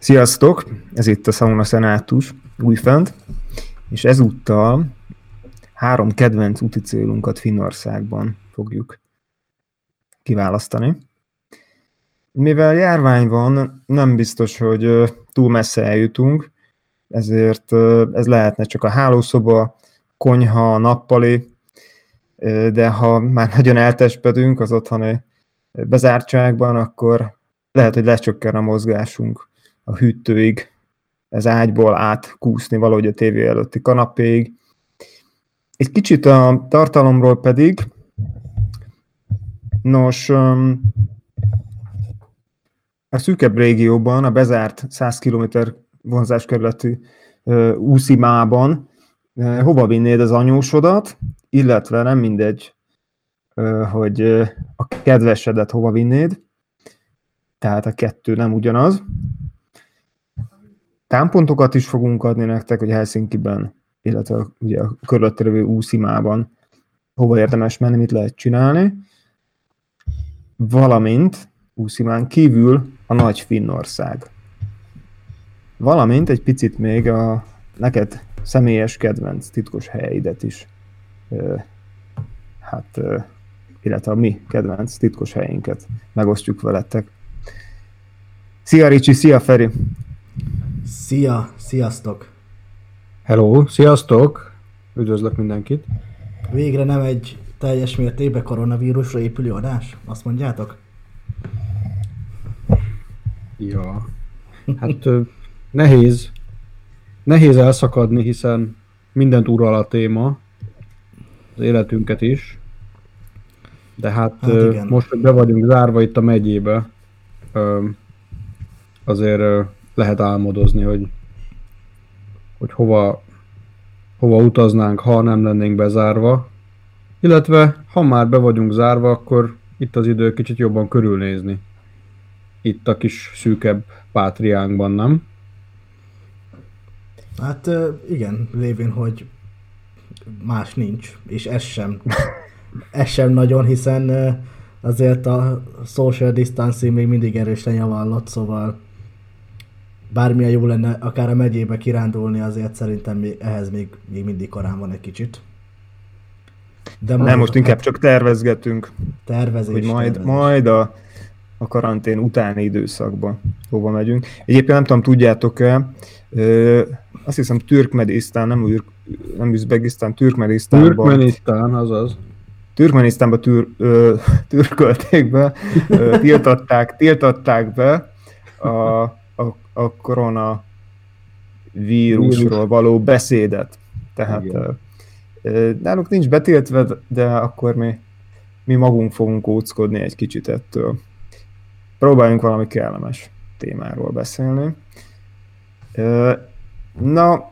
Sziasztok! Ez itt a Sauna Szenátus újfent, és ezúttal három kedvenc úti célunkat Finnországban fogjuk kiválasztani. Mivel járvány van, nem biztos, hogy túl messze eljutunk, ezért ez lehetne csak a hálószoba, konyha, nappali, de ha már nagyon eltespedünk az otthoni bezártságban, akkor lehet, hogy lecsökken a mozgásunk a hűtőig, ez ágyból átkúszni valahogy a tévé előtti kanapéig. Egy kicsit a tartalomról pedig, nos, a szűkebb régióban, a bezárt 100 km vonzáskerületi úszimában hova vinnéd az anyósodat, illetve nem mindegy, hogy a kedvesedet hova vinnéd, tehát a kettő nem ugyanaz. Támpontokat is fogunk adni nektek, hogy Helsinki-ben, illetve ugye a körülöttérő úszimában hova érdemes menni, mit lehet csinálni, valamint úszimán kívül a nagy Finnország. Valamint egy picit még a neked személyes kedvenc titkos helyeidet is, hát, illetve a mi kedvenc titkos helyeinket megosztjuk veletek. Szia Ricsi, szia Feri! Szia, sziasztok! Hello, sziasztok! Üdvözlök mindenkit! Végre nem egy teljes mértékben koronavírusra épülő adás? Azt mondjátok? Ja, hát nehéz, nehéz elszakadni, hiszen mindent ural a téma, az életünket is, de hát, hát most, hogy be vagyunk zárva itt a megyébe, azért lehet álmodozni, hogy, hogy hova, hova utaznánk, ha nem lennénk bezárva. Illetve, ha már be vagyunk zárva, akkor itt az idő kicsit jobban körülnézni. Itt a kis szűkebb pátriánkban, nem? Hát igen, lévén, hogy más nincs, és ez sem, ez sem nagyon, hiszen azért a social distancing még mindig erősen javallott, szóval bármilyen jó lenne akár a megyébe kirándulni, azért szerintem még, ehhez még, még mindig korán van egy kicsit. De Nem, most inkább hát csak tervezgetünk. Tervezés. Hogy majd, tervezés. majd a, a karantén utáni időszakban hova megyünk. Egyébként nem tudom, tudjátok-e, ö, azt hiszem Türkmenisztán, nem, Ür, nem Üzbegisztán, Türkmenisztánban. Türkmenisztán, azaz. Türkmenisztánban tür, ö, türkölték be, ö, tiltották, tiltották be a a korona vírusról való beszédet. Tehát Igen. náluk nincs betiltve, de akkor mi, mi magunk fogunk óckodni egy kicsit ettől. Próbáljunk valami kellemes témáról beszélni. Na,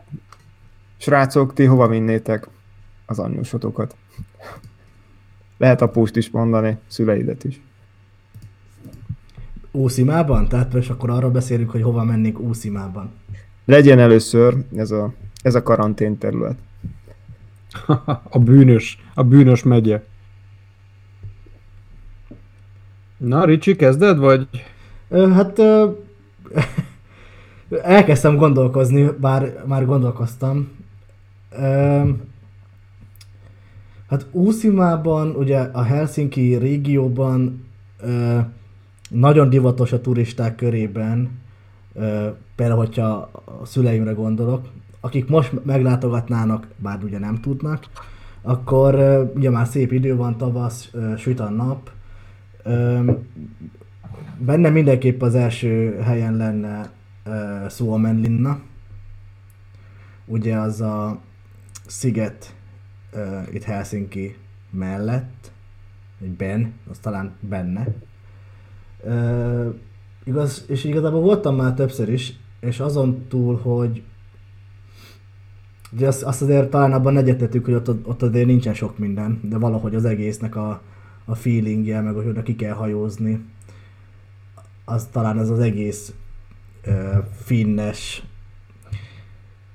srácok, ti hova vinnétek az anyósotokat? Lehet apóst is mondani, szüleidet is. Úszimában? Tehát most akkor arról beszélünk, hogy hova mennénk Úszimában. Legyen először ez a, ez a karantén terület. a bűnös, a bűnös megye. Na, Ricsi, kezded, vagy? Ö, hát ö, elkezdtem gondolkozni, bár már gondolkoztam. Ö, hát Úszimában, ugye a Helsinki régióban ö, nagyon divatos a turisták körében, például, hogyha a szüleimre gondolok, akik most meglátogatnának, bár ugye nem tudnak, akkor ugye már szép idő van, tavasz, süt a nap, benne mindenképp az első helyen lenne Suomenlinna, ugye az a sziget itt Helsinki mellett, egy Ben, az talán benne, Igaz, és igazából voltam már többször is, és azon túl, hogy ugye azt, azt azért talán abban egyetettük, hogy ott, ott azért nincsen sok minden, de valahogy az egésznek a, a feelingje, meg hogy oda ki kell hajózni, az talán ez az egész uh, finnes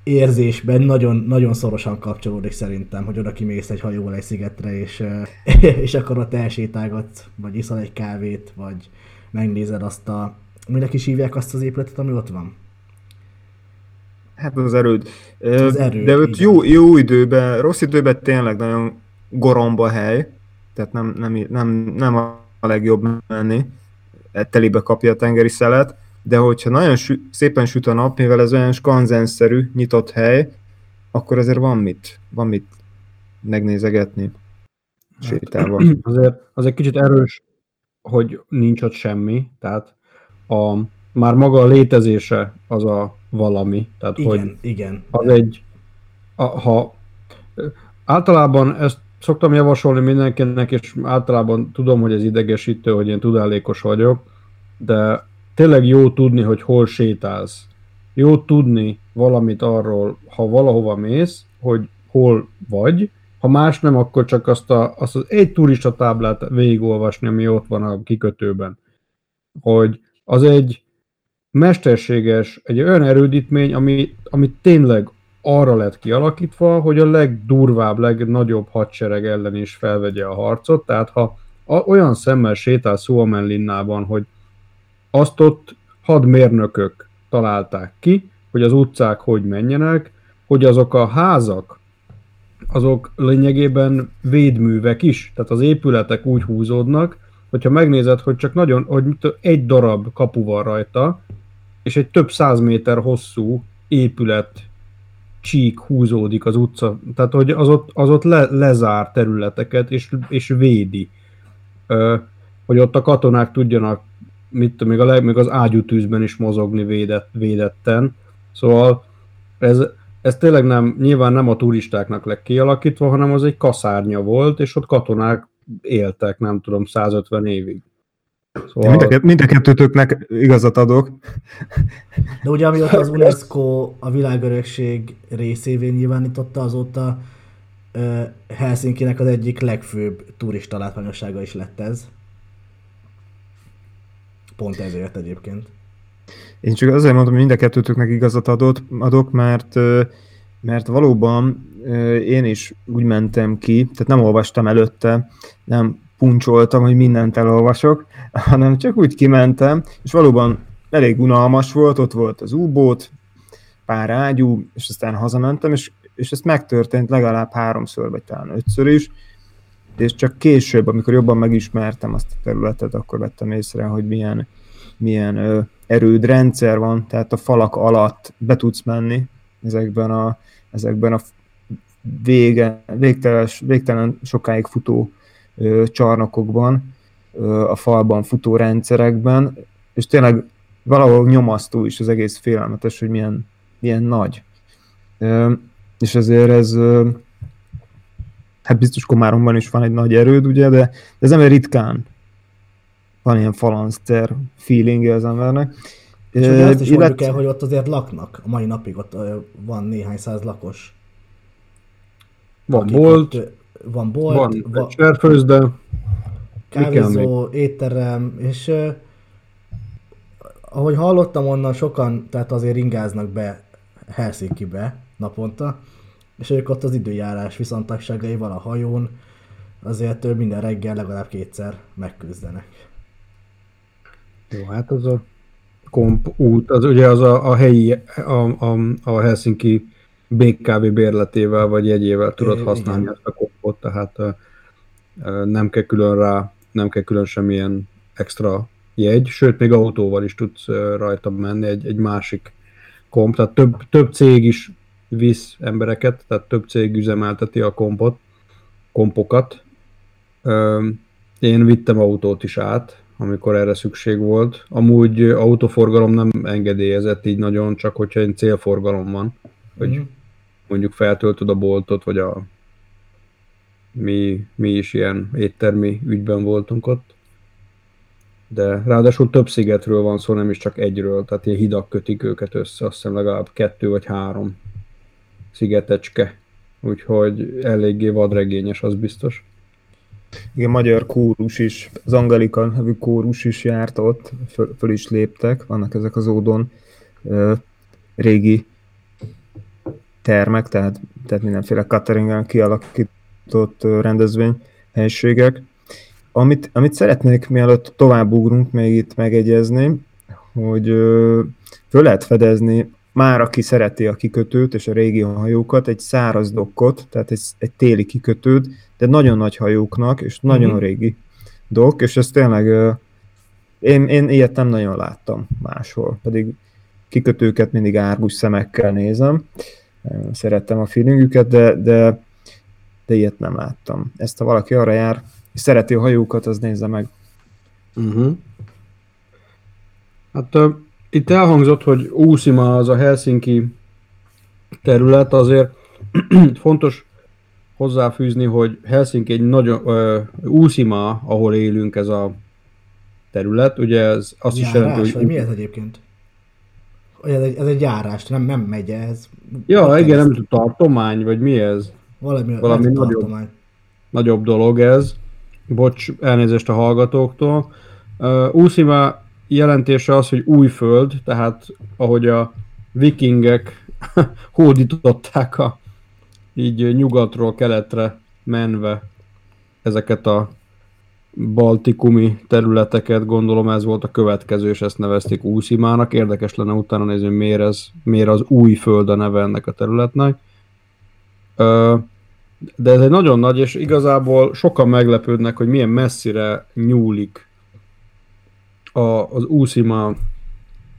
érzésben nagyon, nagyon szorosan kapcsolódik szerintem, hogy oda kimész egy hajóval egy szigetre, és, és akkor ott elsétálgatsz, vagy iszol egy kávét, vagy megnézed azt a... Minek is hívják azt az épületet, ami ott van? Hát az erőd. Az erőd, De ott igen. jó, jó időben, rossz időben tényleg nagyon goromba hely, tehát nem, nem, nem, nem a legjobb menni, e, telibe kapja a tengeri szelet, de hogyha nagyon sü- szépen süt a nap, mivel ez olyan skanzenszerű, nyitott hely, akkor azért van mit, van mit megnézegetni sétálva. Azért, az egy kicsit erős, hogy nincs ott semmi, tehát a, már maga a létezése az a valami, tehát hogy Igen, igen. az egy, a, ha általában ezt szoktam javasolni mindenkinek, és általában tudom, hogy ez idegesítő, hogy én tudálékos vagyok, de tényleg jó tudni, hogy hol sétálsz. Jó tudni valamit arról, ha valahova mész, hogy hol vagy, ha más nem, akkor csak azt, a, azt az egy turista táblát végigolvasni, ami ott van a kikötőben. Hogy az egy mesterséges, egy olyan erődítmény, ami, ami tényleg arra lett kialakítva, hogy a legdurvább, legnagyobb hadsereg ellen is felvegye a harcot, tehát ha olyan szemmel sétál Suomenlinnában, hogy azt ott hadmérnökök találták ki, hogy az utcák hogy menjenek, hogy azok a házak, azok lényegében védművek is, tehát az épületek úgy húzódnak, hogyha megnézed, hogy csak nagyon, hogy egy darab kapu van rajta, és egy több száz méter hosszú épület csík húzódik az utca, tehát hogy az ott, az ott le, lezár területeket, és, és védi. Ö, hogy ott a katonák tudjanak, mit tudom, még, a leg, még az ágyútűzben is mozogni védett, védetten. Szóval ez, ez tényleg nem, nyilván nem a turistáknak lett kialakítva, hanem az egy kaszárnya volt, és ott katonák éltek, nem tudom, 150 évig. Szóval... Mind, a, kett- mind a kettőtöknek igazat adok. De ugye amióta az UNESCO a világörökség részévé nyilvánította, azóta uh, Helsinkinek az egyik legfőbb turista látványossága is lett ez. Pont ezért egyébként. Én csak azért mondom, hogy mind a kettőtöknek igazat adott, adok, mert, mert valóban én is úgy mentem ki, tehát nem olvastam előtte, nem puncsoltam, hogy mindent elolvasok, hanem csak úgy kimentem, és valóban elég unalmas volt, ott volt az U-bót, pár ágyú, és aztán hazamentem, és, és ez megtörtént legalább háromszor, vagy talán ötször is, és csak később, amikor jobban megismertem azt a területet, akkor vettem észre, hogy milyen, milyen ö, erődrendszer van, tehát a falak alatt be tudsz menni ezekben a, ezekben a vége, végtelen, végtelen sokáig futó ö, csarnokokban, ö, a falban futó rendszerekben, és tényleg valahol nyomasztó is az egész félelmetes, hogy milyen, milyen nagy. Ö, és ezért ez, hát biztos Komáromban is van egy nagy erőd, ugye, de, de ez nem ritkán van ilyen falanszter feelingje az embernek. És ugye azt is mondjuk el, hogy ott azért laknak. A mai napig ott van néhány száz lakos. Van bolt, ott, van bolt, van va- cserfőzde, mi kell kávézó, étterem, és uh, ahogy hallottam onnan, sokan tehát azért ingáznak be Helsinki-be naponta, és ők ott az időjárás viszontagságaival a hajón azért minden reggel legalább kétszer megküzdenek. Jó, hát az a komp út, az ugye az a, a helyi, a, a, a Helsinki BKV bérletével vagy jegyével tudod Igen. használni ezt a kompot, tehát nem kell külön rá, nem kell külön semmilyen extra jegy, sőt még autóval is tudsz rajta menni, egy, egy másik komp, tehát több, több cég is visz embereket, tehát több cég üzemelteti a kompot, kompokat. Én vittem autót is át, amikor erre szükség volt. Amúgy ö, autóforgalom nem engedélyezett így nagyon, csak hogyha egy célforgalom van, hogy Mhm. mondjuk feltöltöd a boltot, vagy a mi, mi is ilyen éttermi ügyben voltunk ott. De ráadásul több szigetről van szó, nem is csak egyről, tehát ilyen hidak kötik őket össze, azt hiszem legalább kettő vagy három szigetecske. Úgyhogy eléggé vadregényes, az biztos. Igen, magyar kórus is, az Angelika nevű kórus is járt ott, föl, föl is léptek, vannak ezek az ódon ö, régi termek, tehát, tehát mindenféle cateringen kialakított ö, rendezvényhelyiségek. Amit, amit szeretnék, mielőtt tovább ugrunk, még itt megegyezni, hogy ö, föl lehet fedezni már aki szereti a kikötőt és a régi hajókat, egy száraz dokkot, tehát egy, egy téli kikötőt, de nagyon nagy hajóknak, és nagyon mm-hmm. régi dok, és ez tényleg, én, én ilyet nem nagyon láttam máshol, pedig kikötőket mindig árgus szemekkel nézem, szerettem a feelingüket, de, de, de ilyet nem láttam. Ezt ha valaki arra jár, és szereti a hajókat, az nézze meg. Uh-huh. Hát itt elhangzott, hogy Úszima az a Helsinki terület, azért fontos hozzáfűzni, hogy Helsinki egy nagyon, uh, Úszima, ahol élünk ez a terület, ugye ez azt Járás, is jelenti, hogy... mi ez egyébként? Ez egy, ez egy járás, nem, nem megy ez. Ja, igen, nem tudom, tartomány, vagy mi ez? Valami, Valami nagyobb, nagyobb dolog ez. Bocs, elnézést a hallgatóktól. Uh, Úszima jelentése az, hogy új föld, tehát ahogy a vikingek hódították a így nyugatról keletre menve ezeket a baltikumi területeket, gondolom ez volt a következő, és ezt nevezték Úszimának. Érdekes lenne utána nézni, hogy miért, ez, miért az új föld a neve ennek a területnek. De ez egy nagyon nagy, és igazából sokan meglepődnek, hogy milyen messzire nyúlik a, az Úszima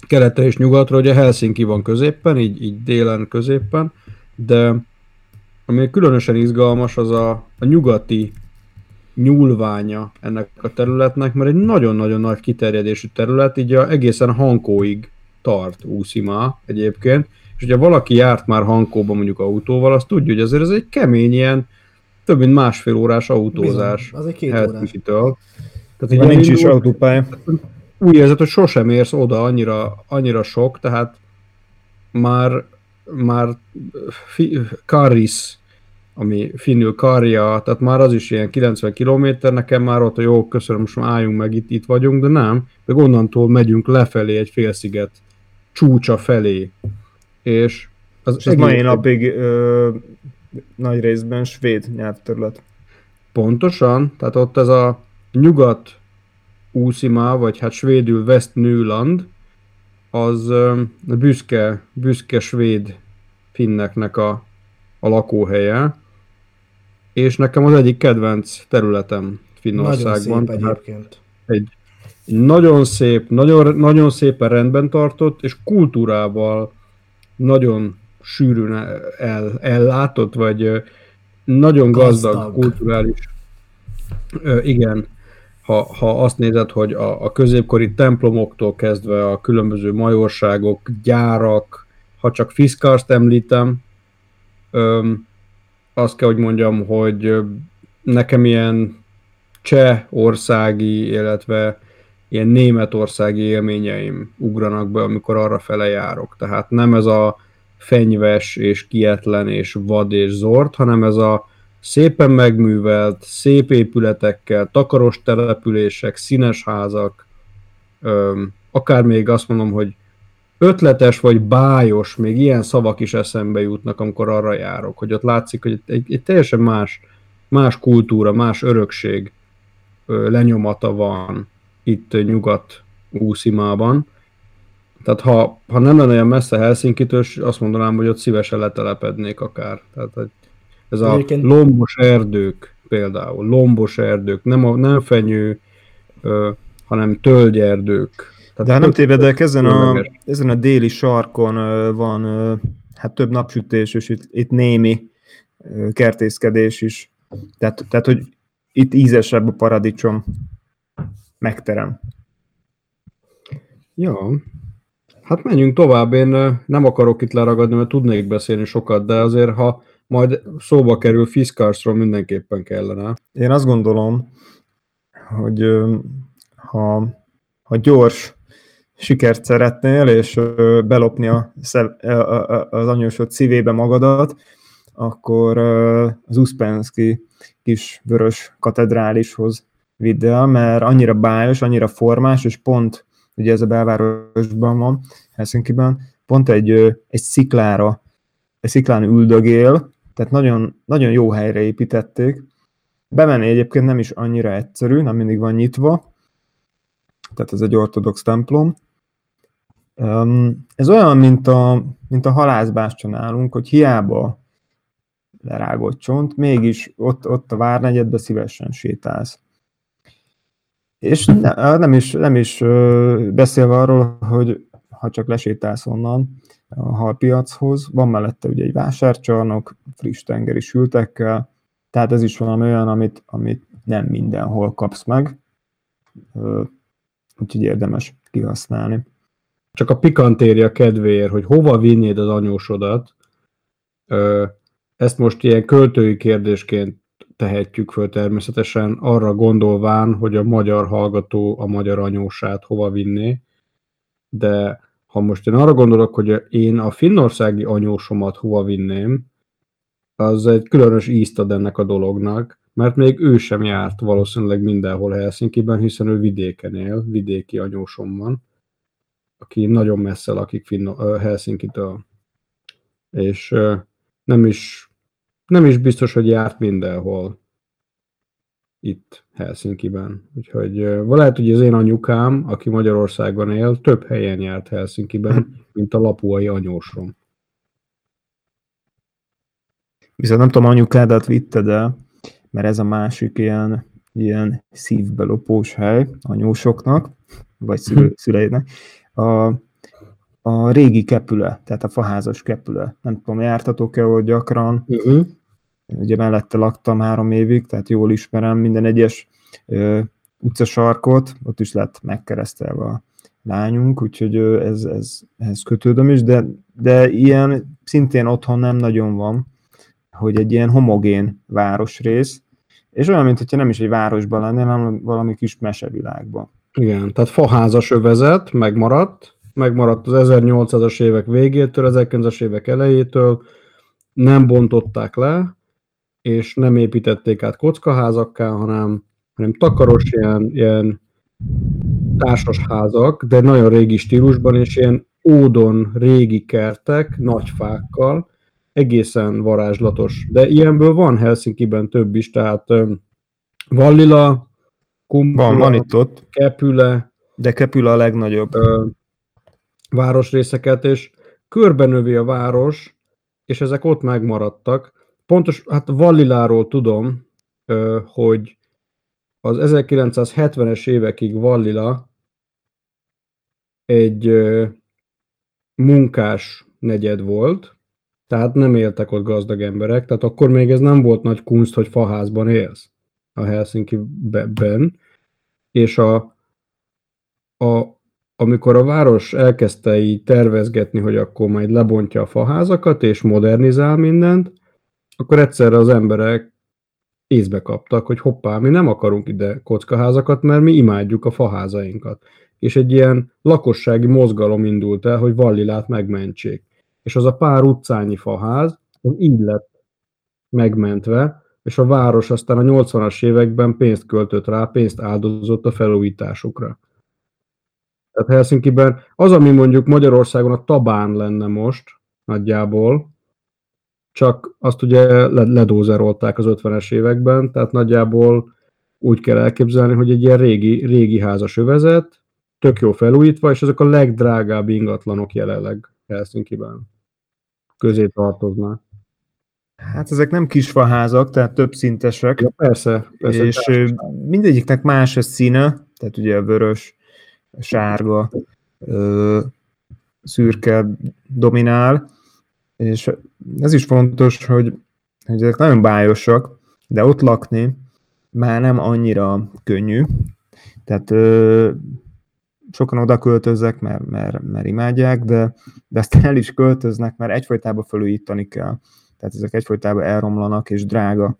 keletre és nyugatra, ugye Helsinki van középen, így, így délen középen, de ami különösen izgalmas, az a, a nyugati nyúlványa ennek a területnek, mert egy nagyon-nagyon nagy kiterjedésű terület, így a, egészen Hankóig tart Úszima egyébként, és hogyha valaki járt már Hankóba mondjuk autóval, azt tudja, hogy azért ez egy kemény ilyen, több mint másfél órás autózás. Bizony, az egy két órás. Tehát így nincs is autópálya úgy érzed, hogy sosem érsz oda annyira, annyira sok, tehát már, már fi, Karis, ami finnül Karja, tehát már az is ilyen 90 km, nekem már ott, hogy jó, köszönöm, most már álljunk meg, itt, itt vagyunk, de nem, meg onnantól megyünk lefelé egy félsziget csúcsa felé, és az és ez mai napig ö, nagy részben svéd nyelvterület. Pontosan, tehát ott ez a nyugat Úszima, vagy hát svédül West Nyland, az büszke, büszke svéd finneknek a, a lakóhelye, és nekem az egyik kedvenc területem Finnországban. Nagyon szép egyébként. Egy, egy nagyon szép, nagyon, nagyon szépen rendben tartott, és kultúrával nagyon sűrűn el, ellátott, vagy nagyon gazdag, gazdag kulturális, igen, ha, ha azt nézed, hogy a, a középkori templomoktól kezdve a különböző majorságok, gyárak, ha csak Fiszkarst említem, öm, azt kell, hogy mondjam, hogy nekem ilyen cseh országi, illetve ilyen németországi élményeim ugranak be, amikor arra fele járok. Tehát nem ez a fenyves és kietlen és vad és zord, hanem ez a szépen megművelt, szép épületekkel, takaros települések, színes házak, akár még azt mondom, hogy ötletes vagy bájos, még ilyen szavak is eszembe jutnak, amikor arra járok, hogy ott látszik, hogy egy, egy teljesen más, más kultúra, más örökség lenyomata van itt nyugat úszimában. Tehát ha, ha nem lenne olyan messze Helsinki-től, azt mondanám, hogy ott szívesen letelepednék akár. Tehát ez a Egyébként... lombos erdők például, lombos erdők, nem, a, nem fenyő, ö, hanem tölgyerdők. Tehát De nem tévedek, ezen a, ezen a déli sarkon van hát több napsütés, és itt, itt némi kertészkedés is. Tehát, tehát, hogy itt ízesebb a paradicsom megterem. Ja, hát menjünk tovább. Én nem akarok itt leragadni, mert tudnék beszélni sokat, de azért, ha majd szóba kerül Fiskarsról mindenképpen kellene. Én azt gondolom, hogy ha, ha gyors sikert szeretnél, és belopni a, az anyósod szívébe magadat, akkor az Uspensky kis vörös katedrálishoz vidd el, mert annyira bájos, annyira formás, és pont, ugye ez a belvárosban van, Helsinki-ben, pont egy, egy sziklára, egy sziklán üldögél, tehát nagyon, nagyon jó helyre építették. Bemenni egyébként nem is annyira egyszerű, nem mindig van nyitva, tehát ez egy ortodox templom. Ez olyan, mint, a, mint a halászbás csinálunk, hogy hiába lerágott csont, mégis ott, ott a várnegyedbe szívesen sétálsz. És ne, nem is, nem is beszélve arról, hogy ha csak lesétálsz onnan a halpiachoz, van mellette ugye egy vásárcsarnok, friss tengeri sültekkel, tehát ez is valami olyan, amit, amit nem mindenhol kapsz meg, úgyhogy érdemes kihasználni. Csak a pikantéria kedvéért, hogy hova vinnéd az anyósodat, ezt most ilyen költői kérdésként tehetjük föl természetesen, arra gondolván, hogy a magyar hallgató a magyar anyósát hova vinné, de ha most én arra gondolok, hogy én a finnországi anyósomat hova vinném, az egy különös ízt ad ennek a dolognak, mert még ő sem járt valószínűleg mindenhol Helsinki-ben, hiszen ő vidéken él, vidéki anyósom van, aki nagyon messze lakik Finno- Helsinki-től. És nem is, nem is biztos, hogy járt mindenhol itt Helsinki-ben. Úgyhogy lehet, hogy az én anyukám, aki Magyarországon él, több helyen járt Helsinki-ben, mint a lapuai anyósom. Viszont nem tudom, anyukádat vitted el, mert ez a másik ilyen, ilyen szívbelopós hely anyósoknak, vagy szülő, szüleidnek. A, a régi kepüle, tehát a faházas kepüle. Nem tudom, jártatok-e hogy gyakran. Uh-huh. Ugye mellette laktam három évig, tehát jól ismerem minden egyes ö, utcasarkot, ott is lett megkeresztelve a lányunk, úgyhogy ez, ez, ehhez kötődöm is, de, de ilyen szintén otthon nem nagyon van, hogy egy ilyen homogén városrész, és olyan, mintha nem is egy városban lenne, hanem valami kis mesevilágban. Igen, tehát faházas övezet megmaradt, megmaradt az 1800-as évek végétől, 1900-as évek elejétől, nem bontották le, és nem építették át kockaházakká, hanem, hanem takaros ilyen, ilyen társasházak, de nagyon régi stílusban, és ilyen ódon régi kertek, nagy fákkal, egészen varázslatos. De ilyenből van Helsinki-ben több is, tehát Vallila, Kumpula, van, van itt ott. Kepüle, de Kepüle a legnagyobb. Ö, városrészeket, és körbenövi a város, és ezek ott megmaradtak. Pontos, hát Valliláról tudom, ö, hogy az 1970-es évekig Vallila egy ö, munkás negyed volt, tehát nem éltek ott gazdag emberek, tehát akkor még ez nem volt nagy kunst, hogy faházban élsz a Helsinki-ben, és a, a, amikor a város elkezdte így tervezgetni, hogy akkor majd lebontja a faházakat, és modernizál mindent, akkor egyszerre az emberek észbe kaptak, hogy hoppá, mi nem akarunk ide kockaházakat, mert mi imádjuk a faházainkat. És egy ilyen lakossági mozgalom indult el, hogy Vallilát megmentsék és az a pár utcányi faház, az így lett megmentve, és a város aztán a 80-as években pénzt költött rá, pénzt áldozott a felújításokra. Tehát Helsinki-ben az, ami mondjuk Magyarországon a tabán lenne most, nagyjából, csak azt ugye ledózerolták az 50-es években, tehát nagyjából úgy kell elképzelni, hogy egy ilyen régi, régi házas övezet, tök jó felújítva, és ezek a legdrágább ingatlanok jelenleg Helsinki-ben közé tartoznak. Hát ezek nem kisfaházak, tehát több szintesek. Ja, persze, persze. És persze. mindegyiknek más a színe, tehát ugye vörös, sárga, szürke dominál, és ez is fontos, hogy, hogy ezek nagyon bájosak, de ott lakni már nem annyira könnyű. Tehát sokan oda költözzek, mert, mert, mert imádják, de, de aztán el is költöznek, mert egyfolytában felújítani kell. Tehát ezek egyfolytában elromlanak, és drága,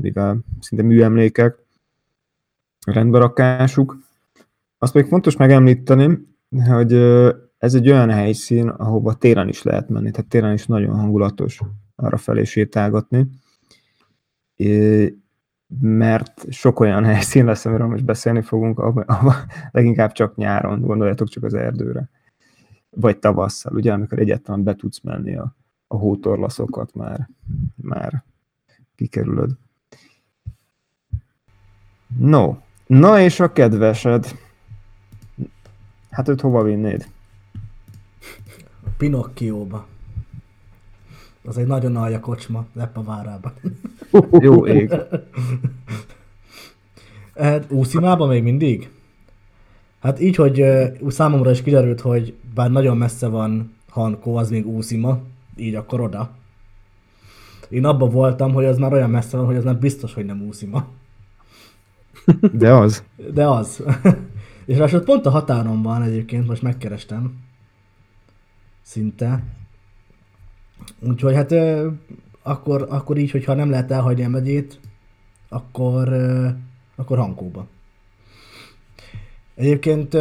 mivel szinte műemlékek, rendberakásuk. Azt még fontos megemlíteni, hogy ez egy olyan helyszín, ahova télen is lehet menni, tehát télen is nagyon hangulatos arra felé sétálgatni mert sok olyan helyszín lesz, amiről most beszélni fogunk, ahol leginkább csak nyáron, gondoljatok csak az erdőre. Vagy tavasszal, ugye, amikor egyáltalán be tudsz menni a, a hótorlaszokat már, már kikerülöd. No, na és a kedvesed. Hát őt hova vinnéd? Pinocchióba. Az egy nagyon alja kocsma, Leppa várában. Jó ég. Hát Úszimába még mindig? Hát így, hogy ö, számomra is kiderült, hogy bár nagyon messze van Hankó, az még Úszima, így akkor oda. Én abban voltam, hogy az már olyan messze van, hogy az már biztos, hogy nem Úszima. De az. De az. És ráadásul pont a határon van egyébként, most megkerestem. Szinte. Úgyhogy hát akkor, akkor így, hogyha nem lehet elhagyni a megyét, akkor, akkor Hankóba. Egyébként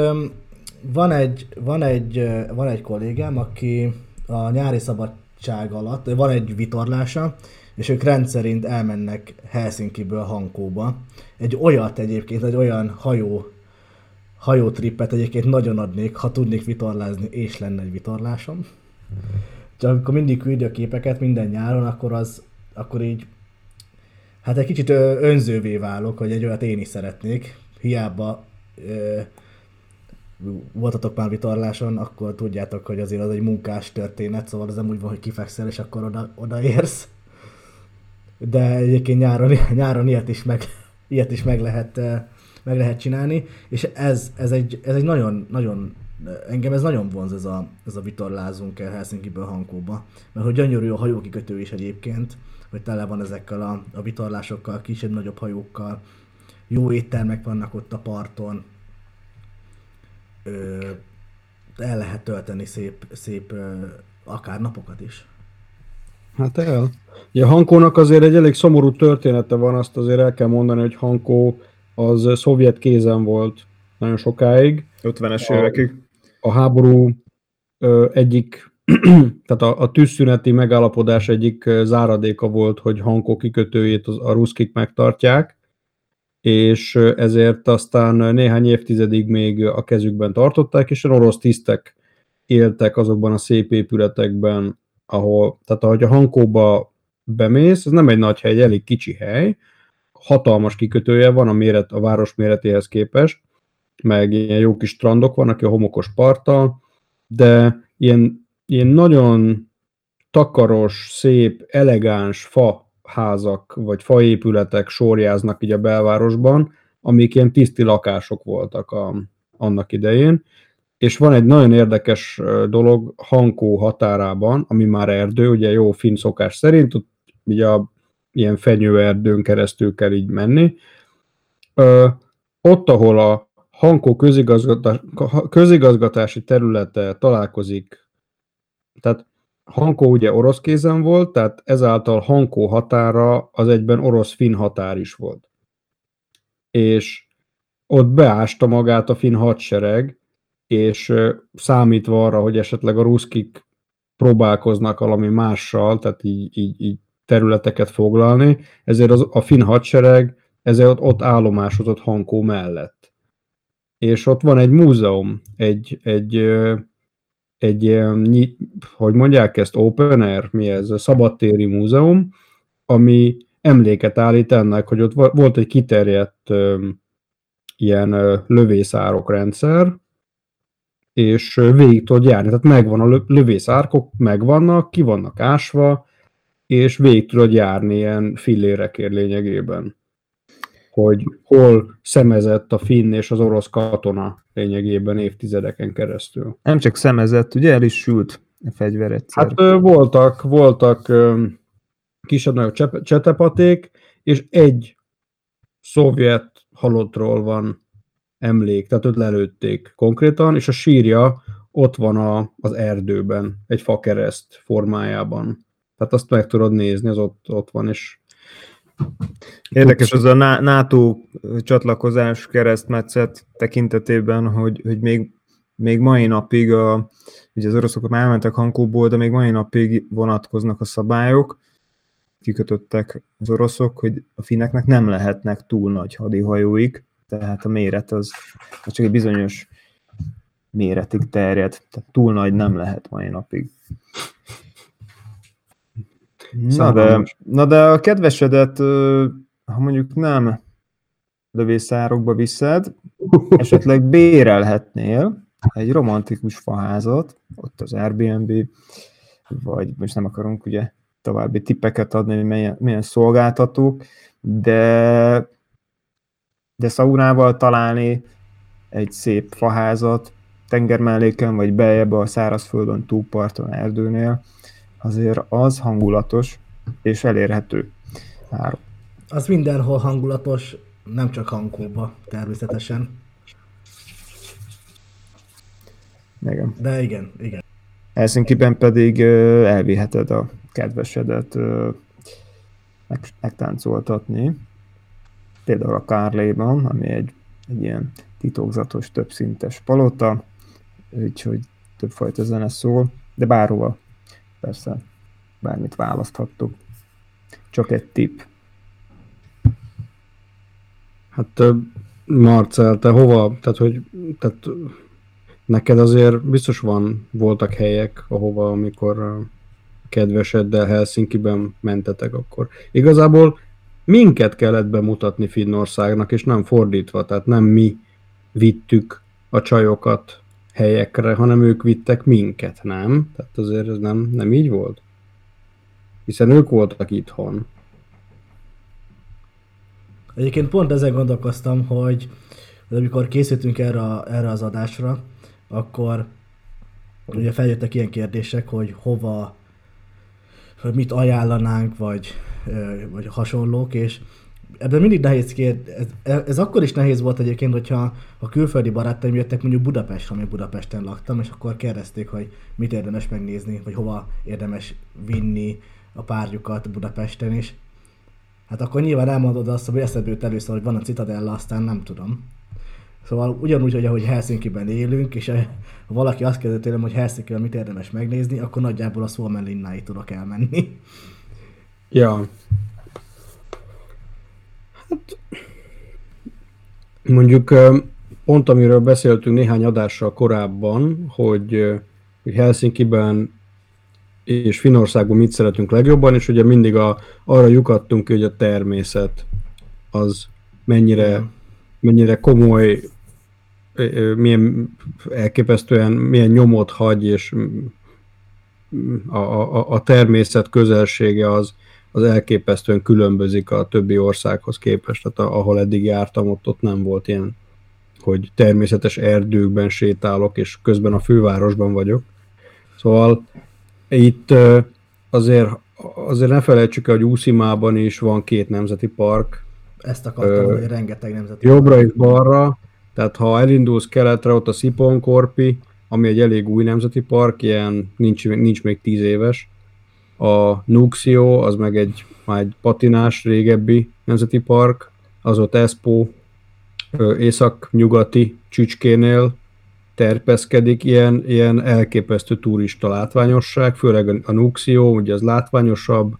van egy, van, egy, van egy kollégám, aki a nyári szabadság alatt, van egy vitorlása, és ők rendszerint elmennek Helsinkiből Hankóba. Egy olyat egyébként, egy olyan hajó hajótrippet egyébként nagyon adnék, ha tudnék vitorlázni, és lenne egy vitorlásom. Csak amikor mindig küldi a képeket minden nyáron, akkor az, akkor így, hát egy kicsit önzővé válok, hogy egy olyat én is szeretnék. Hiába ö, voltatok már vitorláson, akkor tudjátok, hogy azért az egy munkás történet, szóval az nem úgy van, hogy kifekszel, és akkor oda, odaérsz. De egyébként nyáron, nyáron ilyet is meg, ilyet is meg lehet meg lehet csinálni, és ez, ez egy, ez egy nagyon, nagyon, engem ez nagyon vonz ez a, ez a vitorlázunk el Helsinki-ből Hankóba, mert hogy gyönyörű a hajókikötő is egyébként, hogy tele van ezekkel a, a vitorlásokkal, kisebb-nagyobb hajókkal, jó éttermek vannak ott a parton, ö, el lehet tölteni szép, szép ö, akár napokat is. Hát el. Ugye Hankónak azért egy elég szomorú története van, azt azért el kell mondani, hogy Hankó az szovjet kézen volt nagyon sokáig. 50-es A- évekig. A háború egyik, tehát a, a tűzszüneti megállapodás egyik záradéka volt, hogy Hankó kikötőjét az, a ruszkik megtartják, és ezért aztán néhány évtizedig még a kezükben tartották, és orosz tisztek éltek azokban a szép épületekben, ahol, tehát ahogy a Hankóba bemész, ez nem egy nagy hely, elég kicsi hely, hatalmas kikötője van a, méret, a város méretéhez képest, meg ilyen jó kis strandok vannak, a homokos parttal, de ilyen, ilyen nagyon takaros, szép, elegáns fa házak, vagy faépületek sorjáznak így a belvárosban, amik ilyen tiszti lakások voltak a, annak idején, és van egy nagyon érdekes dolog Hankó határában, ami már erdő, ugye jó finn szokás szerint, ott ugye a ilyen fenyőerdőn keresztül kell így menni. Ö, ott, ahol a Hankó közigazgatás, közigazgatási területe találkozik, tehát Hankó ugye orosz kézen volt, tehát ezáltal Hankó határa az egyben orosz-finn határ is volt. És ott beásta magát a finn hadsereg, és számítva arra, hogy esetleg a ruszkik próbálkoznak valami mással, tehát így, így, így területeket foglalni, ezért az, a finn hadsereg ezért ott, ott állomásozott Hankó mellett. És ott van egy múzeum, egy, egy, egy nyi- hogy mondják ezt, open air, mi ez, a szabadtéri múzeum, ami emléket állít ennek, hogy ott vo- volt egy kiterjedt ilyen lövészárok rendszer, és végig tudod járni, tehát megvan a lö- lövészárkok, megvannak, ki vannak ásva, és végig tudod járni ilyen fillérekért lényegében. Hogy hol szemezett a finn és az orosz katona lényegében évtizedeken keresztül. Nem csak szemezett, ugye el is sült a fegyver egyszer. Hát voltak, voltak ö, kisebb-nagyobb csep- csetepaték, és egy szovjet halottról van emlék, tehát őt lelőtték konkrétan, és a sírja ott van a, az erdőben, egy fakereszt formájában. Tehát azt meg tudod nézni, az ott, ott van, és Érdekes az a NATO csatlakozás keresztmetszet tekintetében, hogy, hogy még, még mai napig, a, ugye az oroszok már elmentek Hankóból, de még mai napig vonatkoznak a szabályok, kikötöttek az oroszok, hogy a finneknek nem lehetnek túl nagy hadihajóik, tehát a méret az, az csak egy bizonyos méretig terjed, tehát túl nagy nem lehet mai napig. Na de, na de a kedvesedet, ha mondjuk nem lövészárokba viszed, esetleg bérelhetnél, egy romantikus faházat, ott az Airbnb, vagy most nem akarunk ugye további tippeket adni, hogy milyen, milyen szolgáltatók, de, de szaunával találni egy szép faházat tengermelléken, vagy beljebb a szárazföldön, túlparton, erdőnél, azért az hangulatos és elérhető áru. Az mindenhol hangulatos, nem csak Hankóba természetesen. Igen. De igen, igen. Helsinki-ben pedig elviheted a kedvesedet megtáncoltatni. Például a Kárléban, ami egy, egy ilyen titokzatos, többszintes palota, úgyhogy többfajta zene szól, de bárhova, persze, bármit választhattok. Csak egy tipp. Hát Marcel, te hova, tehát hogy tehát neked azért biztos van, voltak helyek, ahova amikor kedveseddel Helsinki-ben mentetek akkor. Igazából minket kellett bemutatni Finnországnak, és nem fordítva, tehát nem mi vittük a csajokat helyekre, hanem ők vittek minket, nem? Tehát azért ez nem, nem így volt? Hiszen ők voltak itthon. Egyébként pont ezen gondolkoztam, hogy amikor készültünk erre, erre az adásra, akkor ugye feljöttek ilyen kérdések, hogy hova, hogy mit ajánlanánk, vagy, vagy hasonlók, és ebben mindig nehéz kérd, ez, ez, akkor is nehéz volt egyébként, hogyha a külföldi barátaim jöttek mondjuk Budapest, ami Budapesten laktam, és akkor kérdezték, hogy mit érdemes megnézni, vagy hova érdemes vinni a párjukat Budapesten is. Hát akkor nyilván elmondod azt, hogy eszedbe jut először, hogy van a Citadella, aztán nem tudom. Szóval ugyanúgy, hogy ahogy Helsinki-ben élünk, és ha valaki azt kérdezi tőlem, hogy Helsinki-ben mit érdemes megnézni, akkor nagyjából a Suomenlinnáig tudok elmenni. Ja. Mondjuk pont amiről beszéltünk néhány adással korábban, hogy, hogy Helsinki-ben és Finországban mit szeretünk legjobban, és ugye mindig a, arra lyukadtunk, hogy a természet az mennyire, mennyire komoly milyen elképesztően milyen nyomot hagy, és a, a, a természet közelsége az, az elképesztően különbözik a többi országhoz képest. Tehát ahol eddig jártam, ott, ott nem volt ilyen, hogy természetes erdőkben sétálok, és közben a fővárosban vagyok. Szóval itt azért, azért ne felejtsük el, hogy Úszimában is van két nemzeti park. Ezt akartam, hogy rengeteg nemzeti Jobbra park. és balra, tehát ha elindulsz keletre, ott a Sziponkorpi, ami egy elég új nemzeti park, ilyen nincs, nincs még tíz éves. A Nuxio, az meg egy, már egy patinás régebbi nemzeti park, az ott Espo észak-nyugati csücskénél terpeszkedik, ilyen, ilyen elképesztő turista látványosság, főleg a Nuxio, ugye az látványosabb,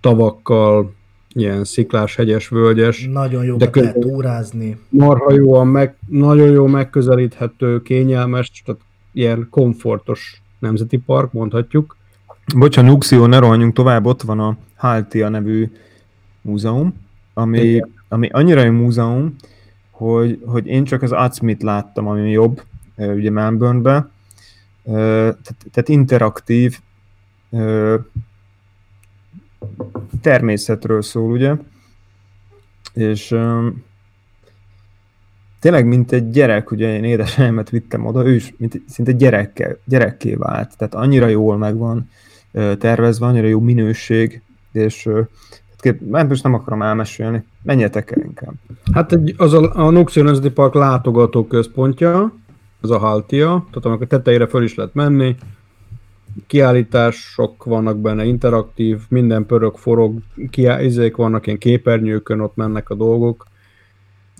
tavakkal, ilyen sziklás, hegyes, völgyes. Nagyon jó de lehet túrázni. Marha jóan meg, nagyon jó megközelíthető, kényelmes, tehát ilyen komfortos nemzeti park, mondhatjuk. Bocsán, Nuxio, ne rohanjunk tovább, ott van a Haltia nevű múzeum, ami, ami annyira jó múzeum, hogy, hogy én csak az Acmit láttam, ami jobb, ugye Melbourne-be, tehát, tehát interaktív természetről szól, ugye? És tényleg, mint egy gyerek, ugye én édesanyámat vittem oda, ő is mint szinte gyerekkel, gyerekké vált, tehát annyira jól meg van tervezve, annyira jó minőség, és hát most nem akarom elmesélni, menjetek el inkább. Hát egy, az a, a Nuxio Nemzeti Park látogató központja, az a Haltia, tehát amikor tetejére föl is lehet menni, kiállítások vannak benne, interaktív, minden pörög, forog, kiállíték vannak, ilyen képernyőkön ott mennek a dolgok.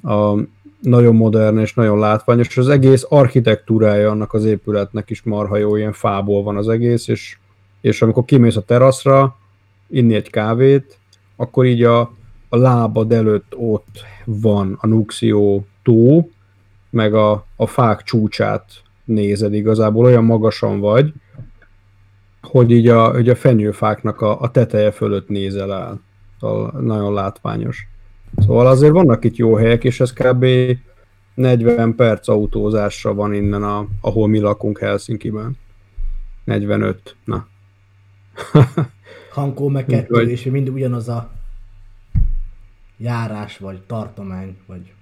A, nagyon modern és nagyon látványos, és az egész architektúrája annak az épületnek is marha jó, ilyen fából van az egész, és, és amikor kimész a teraszra, inni egy kávét, akkor így a, a lábad előtt ott van a Nuxio tó, meg a, a fák csúcsát nézed igazából, olyan magasan vagy, hogy így a, hogy a fenyőfáknak a, a teteje fölött nézel el. Szóval nagyon látványos. Szóval azért vannak itt jó helyek, és ez kb. 40 perc autózásra van innen, a, ahol mi lakunk Helsinki-ben. 45, na. Hankó meg kettő, vagy... és mind ugyanaz a járás, vagy tartomány, vagy...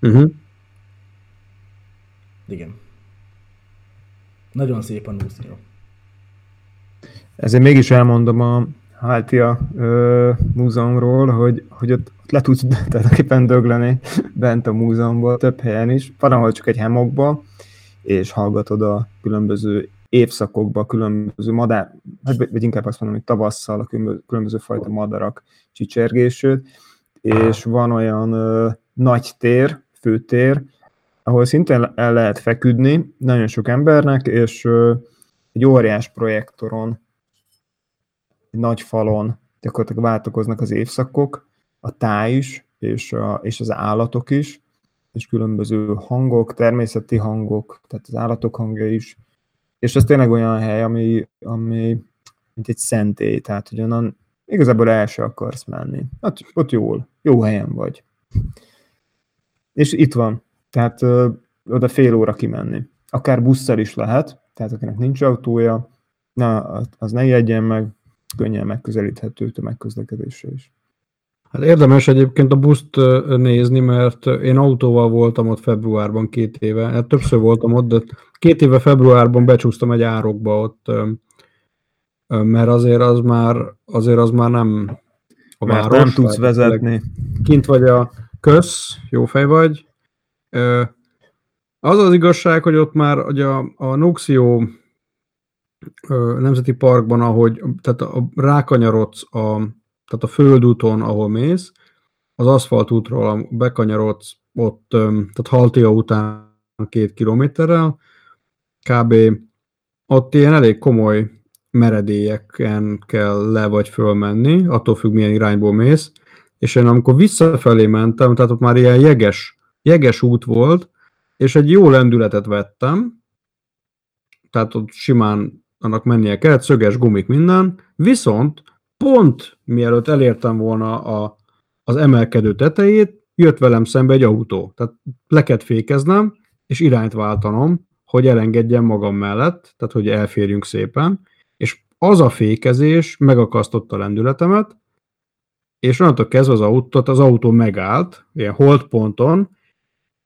Uh-huh. Igen. Nagyon szép a Núzió. Ezért mégis elmondom a Háltia múzeumról, hogy, hogy ott, ott le tudsz tulajdonképpen dögleni bent a múzeumban, több helyen is. Van, ahol csak egy hemokba, és hallgatod a különböző évszakokban különböző madár, vagy inkább azt mondom, hogy tavasszal a különböző, fajta madarak csicsergését, és van olyan ö, nagy tér, főtér, ahol szintén el lehet feküdni nagyon sok embernek, és ö, egy óriás projektoron, egy nagy falon gyakorlatilag váltokoznak az évszakok, a táj is, és, a, és az állatok is, és különböző hangok, természeti hangok, tehát az állatok hangja is, és ez tényleg olyan hely, ami, ami mint egy szentély, tehát hogy onnan igazából el se akarsz menni. Hát ott jól, jó helyen vagy. És itt van, tehát ö, oda fél óra kimenni. Akár busszal is lehet, tehát akinek nincs autója, na, az ne jegyen meg, könnyen megközelíthető tömegközlekedésre is. Hát érdemes egyébként a buszt nézni, mert én autóval voltam ott februárban két éve, hát többször voltam ott, de két éve februárban becsúsztam egy árokba ott, mert azért az már, azért az már nem a mert város. nem tudsz vezetni. Kint vagy a kösz, jó fej vagy. Az az igazság, hogy ott már hogy a, a Nuxio Nemzeti Parkban, ahogy tehát a, rákanyarodsz a, tehát a földúton, ahol mész, az aszfaltútról bekanyarodsz ott, tehát Haltia után két kilométerrel, kb. ott ilyen elég komoly meredélyeken kell le vagy fölmenni, attól függ milyen irányból mész, és én amikor visszafelé mentem, tehát ott már ilyen jeges, jeges út volt, és egy jó lendületet vettem, tehát ott simán annak mennie kellett, szöges gumik minden, viszont pont mielőtt elértem volna a, az emelkedő tetejét, jött velem szembe egy autó. Tehát le kellett fékeznem, és irányt váltanom, hogy elengedjem magam mellett, tehát hogy elférjünk szépen, és az a fékezés megakasztotta a lendületemet, és onnantól kezdve az autót, az autó megállt, ilyen holdponton,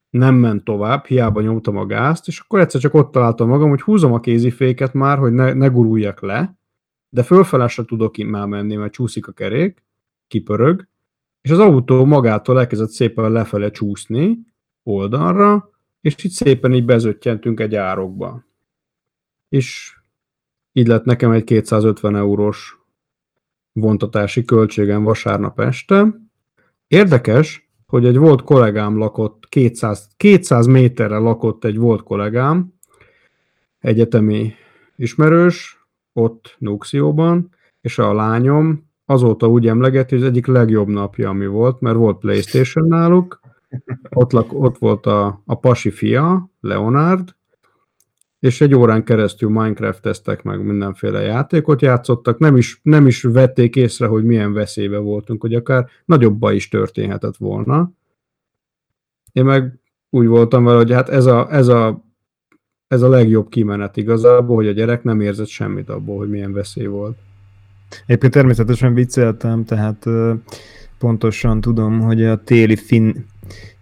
nem ment tovább, hiába nyomtam a gázt, és akkor egyszer csak ott találtam magam, hogy húzom a kéziféket már, hogy ne, ne guruljak le, de fölfelesre tudok már menni, mert csúszik a kerék, kipörög, és az autó magától elkezdett szépen lefele csúszni oldalra, és itt szépen így bezöttyentünk egy árokba. És így lett nekem egy 250 eurós vontatási költségem vasárnap este. Érdekes, hogy egy volt kollégám lakott, 200, 200 méterre lakott egy volt kollégám, egyetemi ismerős, ott Nuxióban, és a lányom azóta úgy emleget, hogy az egyik legjobb napja, ami volt, mert volt Playstation náluk, ott, lak, ott volt a, a pasi fia, Leonard, és egy órán keresztül Minecraft-eztek meg mindenféle játékot játszottak, nem is, nem is vették észre, hogy milyen veszélybe voltunk, hogy akár nagyobb baj is történhetett volna. Én meg úgy voltam vele, hogy hát ez a, ez a ez a legjobb kimenet igazából, hogy a gyerek nem érzett semmit abból, hogy milyen veszély volt. Éppen természetesen vicceltem, tehát pontosan tudom, hogy a téli finn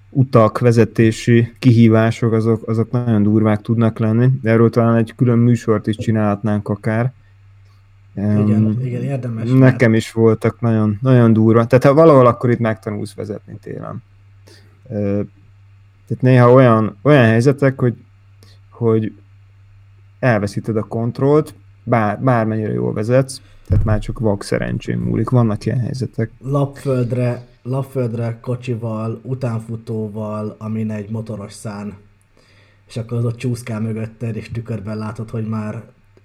utak, vezetési kihívások, azok, azok nagyon durvák tudnak lenni. De erről talán egy külön műsort is csinálhatnánk akár. Igen, um, igen, érdemes. Nekem mert... is voltak nagyon, nagyon durva. Tehát ha valahol akkor itt megtanulsz vezetni télen. Tehát néha olyan, olyan helyzetek, hogy hogy elveszíted a kontrollt, bár, bármennyire jól vezetsz, tehát már csak vak szerencsém múlik. Vannak ilyen helyzetek. Lapföldre, lapföldre kocsival, utánfutóval, amin egy motoros szán, és akkor az ott csúszkál mögötted, és tükörben látod, hogy már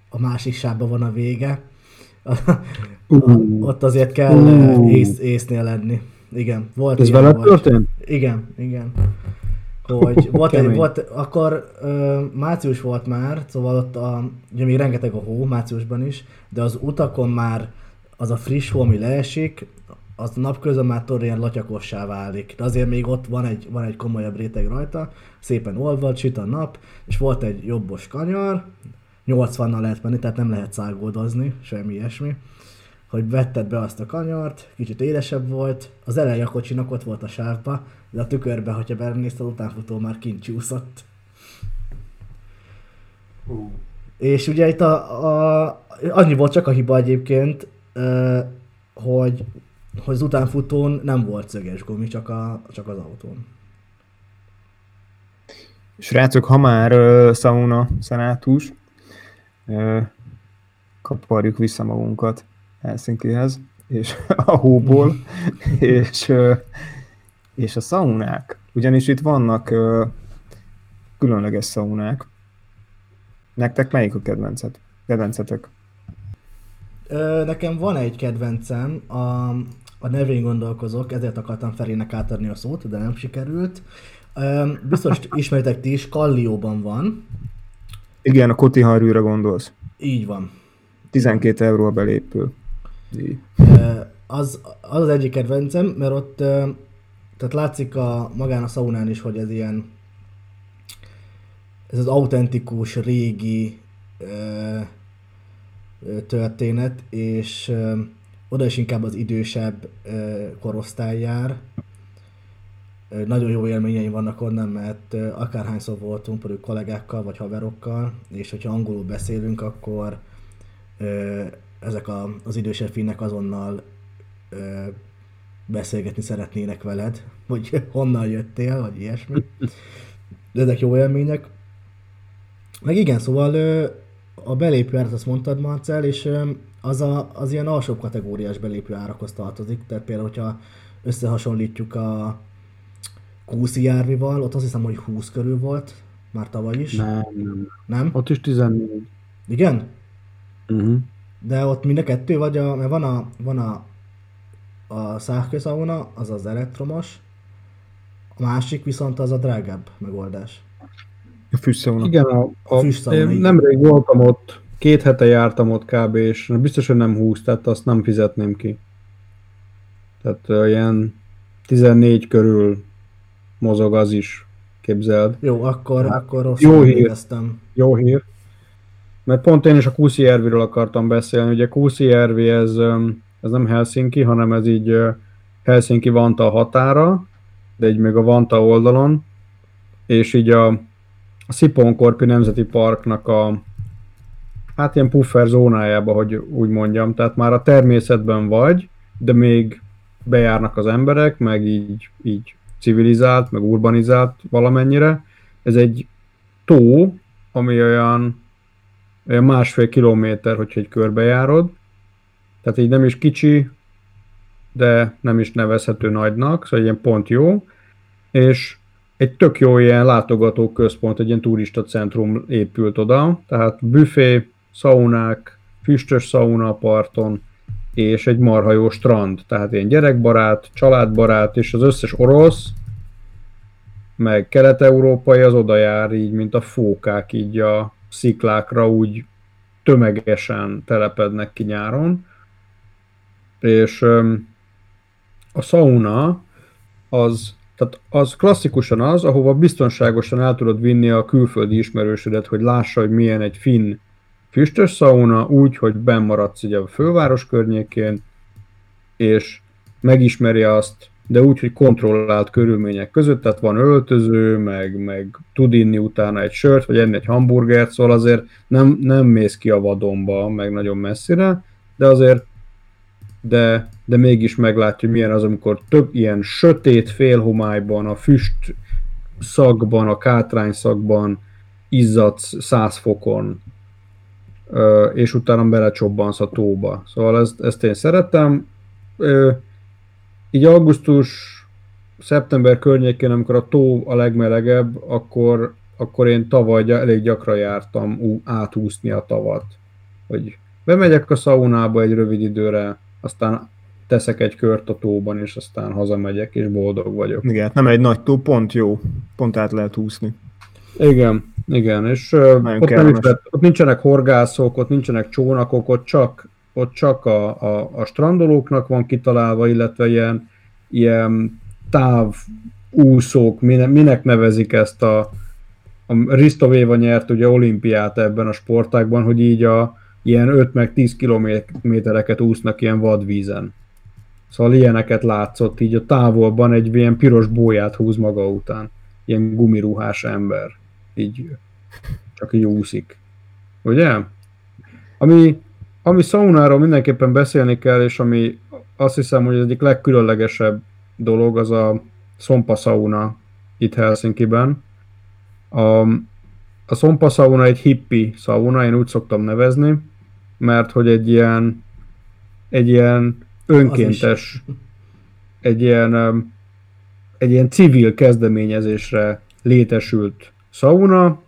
a másik sávban van a vége. Uh, ott azért kell uh. ész, észnél lenni. Igen, volt Ez veled történt? Igen, igen hogy volt, egy, volt akkor ö, március volt már, szóval ott a, ugye még rengeteg a hó, márciusban is, de az utakon már az a friss hó, ami leesik, az napközben már tudod, ilyen latyakossá válik. De azért még ott van egy, van egy komolyabb réteg rajta, szépen olvad, süt a nap, és volt egy jobbos kanyar, 80-nal lehet menni, tehát nem lehet szágoldozni, semmi ilyesmi. Hogy vetted be azt a kanyart, kicsit édesebb volt, az elejé a kocsinak ott volt a sávba, de a tükörbe, hogyha belenézted, utánfutó már kint csúszott. Uh. És ugye itt a, a, annyi volt csak a hiba egyébként, hogy, hogy az utánfutón nem volt szöges gumi, csak, a, csak az autón. Srácok, ha már uh, sauna szenátus, uh, kaparjuk vissza magunkat Helsinkihez, és a hóból, és, uh, és a szaunák. Ugyanis itt vannak uh, különleges szaunák. Nektek melyik a kedvencet? kedvencetek? Ö, nekem van egy kedvencem, a, a nevén gondolkozok, ezért akartam Ferének átadni a szót, de nem sikerült. Ö, biztos ismeritek ti is, Kallióban van. Igen, a Kotiharűre gondolsz. Így van. 12 euró a belépő. Így. Ö, az, az az egyik kedvencem, mert ott ö, tehát látszik a magán a szaunán is, hogy ez ilyen ez az autentikus, régi ö, történet, és ö, oda is inkább az idősebb ö, korosztály jár. Ö, nagyon jó élményeim vannak onnan, mert ö, akárhányszor voltunk, például kollégákkal vagy haverokkal, és hogyha angolul beszélünk, akkor ö, ezek a, az idősebb finnek azonnal ö, beszélgetni szeretnének veled, hogy honnan jöttél, vagy ilyesmi. De ezek jó élmények. Meg igen, szóval a belépő árat azt mondtad, Marcel, és az, a, az ilyen alsóbb kategóriás belépő árakhoz tartozik. Tehát például, hogyha összehasonlítjuk a Kúszi járvival, ott azt hiszem, hogy 20 körül volt, már tavaly is. Nem, nem. Nem? Ott is 14. Igen? Uh-huh. De ott mind a kettő, vagy a, mert van a, van a, a szárkőszauna, az az elektromos, a másik viszont az a drágább megoldás. A fűszauna. Igen, a, a, Fűszauna, én igen. nemrég voltam ott, két hete jártam ott kb. és biztos, hogy nem 20, tehát azt nem fizetném ki. Tehát uh, ilyen 14 körül mozog az is, képzeld. Jó, akkor, akkor Jó rosszul hír. éreztem. Jó hír. Mert pont én is a Kuszi Erviről akartam beszélni. Ugye Kuszi Ervi ez, öm, ez nem Helsinki, hanem ez így Helsinki Vanta határa, de így még a Vanta oldalon, és így a, a Sziponkorpi Nemzeti Parknak a hát ilyen puffer zónájába, hogy úgy mondjam, tehát már a természetben vagy, de még bejárnak az emberek, meg így, így civilizált, meg urbanizált valamennyire. Ez egy tó, ami olyan, olyan másfél kilométer, hogyha egy körbejárod. Tehát így nem is kicsi, de nem is nevezhető nagynak, szóval ilyen pont jó. És egy tök jó ilyen látogató központ, egy ilyen turista centrum épült oda, tehát büfé, szaunák, füstös szauna parton, és egy marha jó strand, tehát ilyen gyerekbarát, családbarát, és az összes orosz, meg kelet-európai az oda jár így, mint a fókák így a sziklákra úgy tömegesen telepednek ki nyáron. És a sauna az, tehát az klasszikusan az, ahova biztonságosan el tudod vinni a külföldi ismerősödet, hogy lássa, hogy milyen egy finn füstös szauna, úgy, hogy benn maradsz ugye a főváros környékén, és megismeri azt, de úgy, hogy kontrollált körülmények között, tehát van öltöző, meg, meg tud inni utána egy sört, vagy enni egy hamburgert, szóval azért nem, nem mész ki a vadonba, meg nagyon messzire, de azért de, de mégis meglátja, hogy milyen az, amikor több ilyen sötét félhomályban, a füst szakban, a kátrány szakban izzadsz 100 fokon, és utána belecsobbansz a tóba. Szóval ezt, ezt én szeretem. Így augusztus, szeptember környékén, amikor a tó a legmelegebb, akkor, akkor én tavaly elég gyakran jártam átúszni a tavat. Hogy bemegyek a szaunába egy rövid időre, aztán teszek egy kört a tóban, és aztán hazamegyek, és boldog vagyok. Igen, nem egy nagy tó, pont jó. Pont át lehet úszni. Igen, igen, és ott, nem is lehet, ott nincsenek horgászok, ott nincsenek csónakok, ott csak ott csak a, a, a strandolóknak van kitalálva, illetve ilyen, ilyen távúszók, minek, minek nevezik ezt a, a Risto Véva nyert ugye olimpiát ebben a sportákban, hogy így a ilyen 5 meg 10 kilométereket úsznak ilyen vadvízen. Szóval ilyeneket látszott, így a távolban egy ilyen piros bóját húz maga után. Ilyen gumiruhás ember. Így csak így úszik. Ugye? Ami, ami szaunáról mindenképpen beszélni kell, és ami azt hiszem, hogy az egyik legkülönlegesebb dolog, az a szompa sauna itt Helsinki-ben. A, a szompa sauna egy hippi sauna, én úgy szoktam nevezni, mert hogy egy ilyen, egy ilyen önkéntes, egy ilyen, egy ilyen civil kezdeményezésre létesült sauna,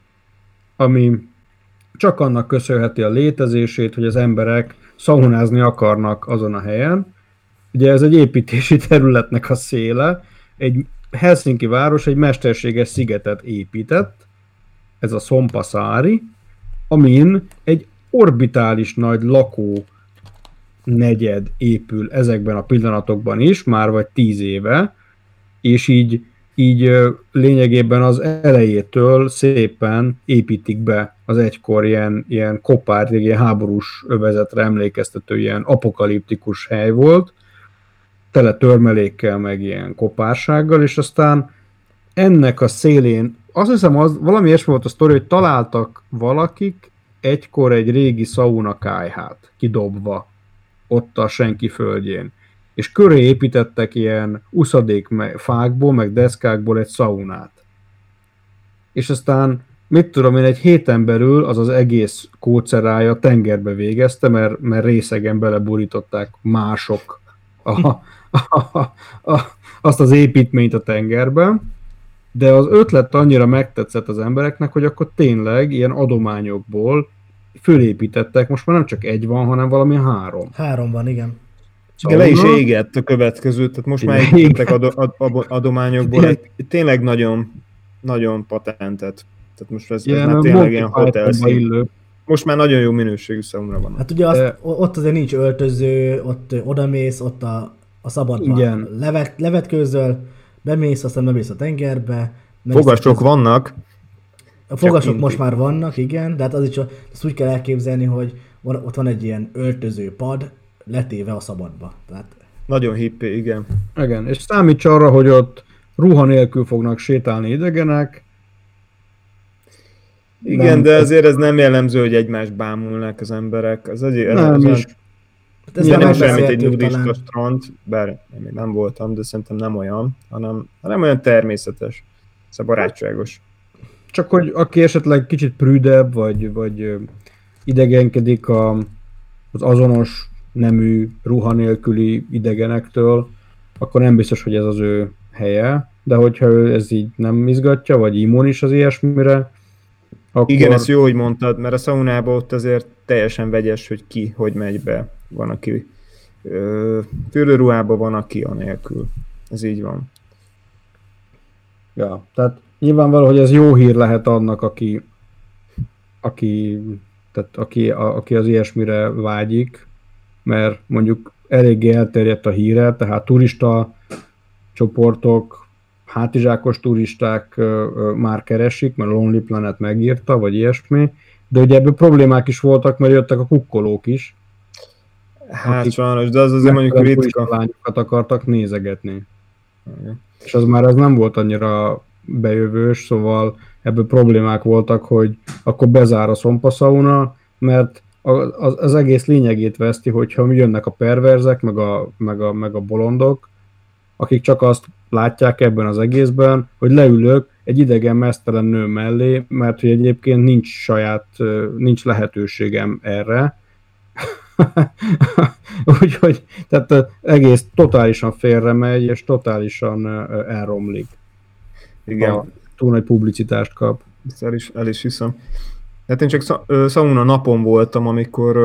ami csak annak köszönheti a létezését, hogy az emberek szaunázni akarnak azon a helyen. Ugye ez egy építési területnek a széle, egy Helsinki város egy mesterséges szigetet épített, ez a Szompaszári, amin egy orbitális nagy lakó negyed épül ezekben a pillanatokban is, már vagy tíz éve, és így, így lényegében az elejétől szépen építik be az egykor ilyen, ilyen kopárt, egy ilyen háborús övezetre emlékeztető ilyen apokaliptikus hely volt, tele törmelékkel, meg ilyen kopársággal, és aztán ennek a szélén, azt hiszem, az, valami ilyesmi volt a sztori, hogy találtak valakik egykor egy régi sauna kájhát kidobva ott a senki földjén. És köré építettek ilyen uszadék fákból, meg deszkákból egy szaunát. És aztán, mit tudom én, egy héten belül az az egész kócerája tengerbe végezte, mert, mert részegen beleburították mások a, a, a, a, azt az építményt a tengerbe, de az ötlet annyira megtetszett az embereknek, hogy akkor tényleg ilyen adományokból fölépítettek, most már nem csak egy van, hanem valami három. Három van, igen. Szóval le is égett a következő, tehát most már építettek ad, ad, ad, adományokból egy tényleg nagyon, nagyon patentet. Tehát most ez, ez már tényleg ilyen hotel Most már nagyon jó minőségű számomra van. Hát ugye azt, De... ott azért nincs öltöző, ott odamész, ott a, a szabadban Igen. levet, levetkőzöl, bemész, aztán bemész a tengerbe. Fogasok vannak, a fogasok most már vannak, igen, de hát az is azt úgy kell elképzelni, hogy van, ott van egy ilyen öltöző pad, letéve a szabadba. Tehát... Nagyon hippi, igen. Igen, és számíts arra, hogy ott ruha nélkül fognak sétálni idegenek. Igen, nem, de azért ez nem jellemző, hogy egymást bámulnak az emberek. Az egy, nem az is. Hát ez nem, nem semmit egy nudista strand, bár én még nem voltam, de szerintem nem olyan, hanem, hanem olyan természetes, szóval barátságos. Csak hogy aki esetleg kicsit prűdebb, vagy, vagy idegenkedik a, az azonos nemű ruha nélküli idegenektől, akkor nem biztos, hogy ez az ő helye, de hogyha ő ez így nem izgatja, vagy immunis az ilyesmire, akkor... Igen, ez jó, hogy mondtad, mert a szaunában ott azért teljesen vegyes, hogy ki, hogy megy be. Van, aki fürdőruhában van, aki a nélkül. Ez így van. Ja, tehát nyilvánvaló, hogy ez jó hír lehet annak, aki, aki, tehát aki, a, aki az ilyesmire vágyik, mert mondjuk eléggé elterjedt a híre, tehát turista csoportok, hátizsákos turisták már keresik, mert Lonely Planet megírta, vagy ilyesmi, de ugye ebből problémák is voltak, mert jöttek a kukkolók is. Hát sajnos, de az azért mondjuk ritka. lányokat akartak nézegetni. Igen. És az már ez nem volt annyira bejövős, szóval ebből problémák voltak, hogy akkor bezár a szompaszauna, mert az, az egész lényegét veszti, hogyha jönnek a perverzek, meg a, meg, a, meg a bolondok, akik csak azt látják ebben az egészben, hogy leülök egy idegen mesztelen nő mellé, mert hogy egyébként nincs saját, nincs lehetőségem erre. Úgyhogy tehát egész totálisan félre megy, és totálisan elromlik. Igen. A túl nagy publicitást kap. Ezt el is, el is hiszem. Hát én csak szauna napon voltam, amikor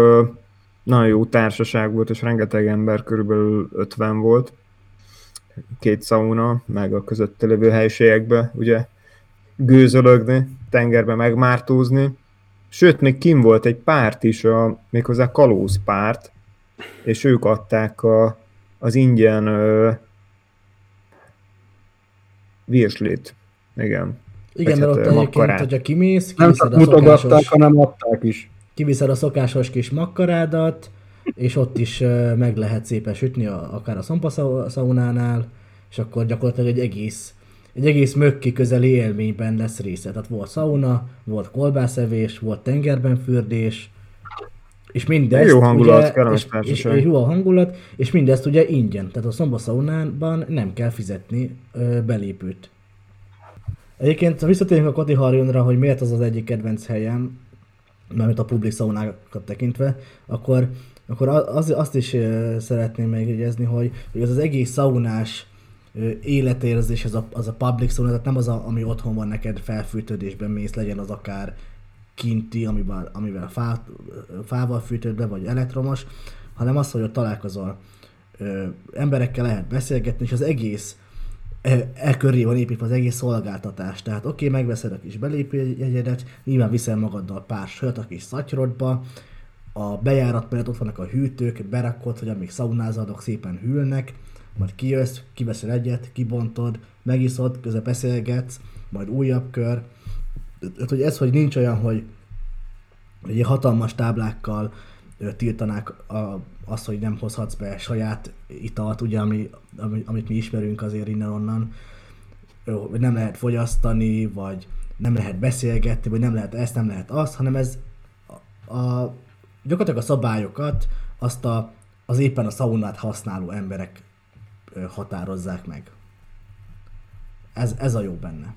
nagyon jó társaság volt, és rengeteg ember, körülbelül 50 volt. Két szauna, meg a közötte lévő helyiségekbe, ugye gőzölögni, tengerbe megmártózni. Sőt, még kim volt egy párt is, a, méghozzá kalóz párt, és ők adták a, az ingyen ö, virslét. Igen. Igen, mert ott egyébként, hogyha kimész, Nem csak kiviszed a mutogatták, szokásos, hanem adták is. kiviszed a szokásos kis makkarádat, és ott is meg lehet szépen sütni, a, akár a szompaszaunánál, és akkor gyakorlatilag egy egész, egy egész mökki közeli élményben lesz része. Tehát volt szauna, volt kolbászevés, volt tengerben fürdés, és mindezt, Jó hangulat, ugye, és, és, és, jó a hangulat, és mindezt ugye ingyen. Tehát a szombaszaunában nem kell fizetni ö, belépőt. Egyébként ha visszatérünk a Koti Harjonra, hogy miért az az egyik kedvenc helyem, mármint a public szaunákat tekintve, akkor, akkor az, azt is szeretném megjegyezni, hogy, hogy az az egész szaunás életérzés, az a, az a public sauna, tehát nem az, a, ami otthon van neked felfűtődésben mész, legyen az akár kinti, amivel, amivel fá, fával fűtőd be, vagy elektromos, hanem az, hogy ott találkozol ö, emberekkel lehet beszélgetni, és az egész e, e köré van építve az egész szolgáltatás. Tehát oké, okay, megveszed a kis belépőjegyedet, nyilván viszel magaddal pár sört a kis szatyrodba, a bejárat mellett ott vannak a hűtők, berakod, hogy amíg szaunázadok szépen hűlnek, majd kijössz, kiveszel egyet, kibontod, megiszod, közben beszélgetsz, majd újabb kör. Tehát, hogy ez, hogy nincs olyan, hogy hogy hatalmas táblákkal tiltanák a, azt, hogy nem hozhatsz be saját italt, ugye, ami, ami, amit mi ismerünk azért innen-onnan, hogy nem lehet fogyasztani, vagy nem lehet beszélgetni, vagy nem lehet ezt, nem lehet azt, hanem ez a, a, gyakorlatilag a szabályokat azt a, az éppen a szaunát használó emberek határozzák meg. Ez, ez a jó benne.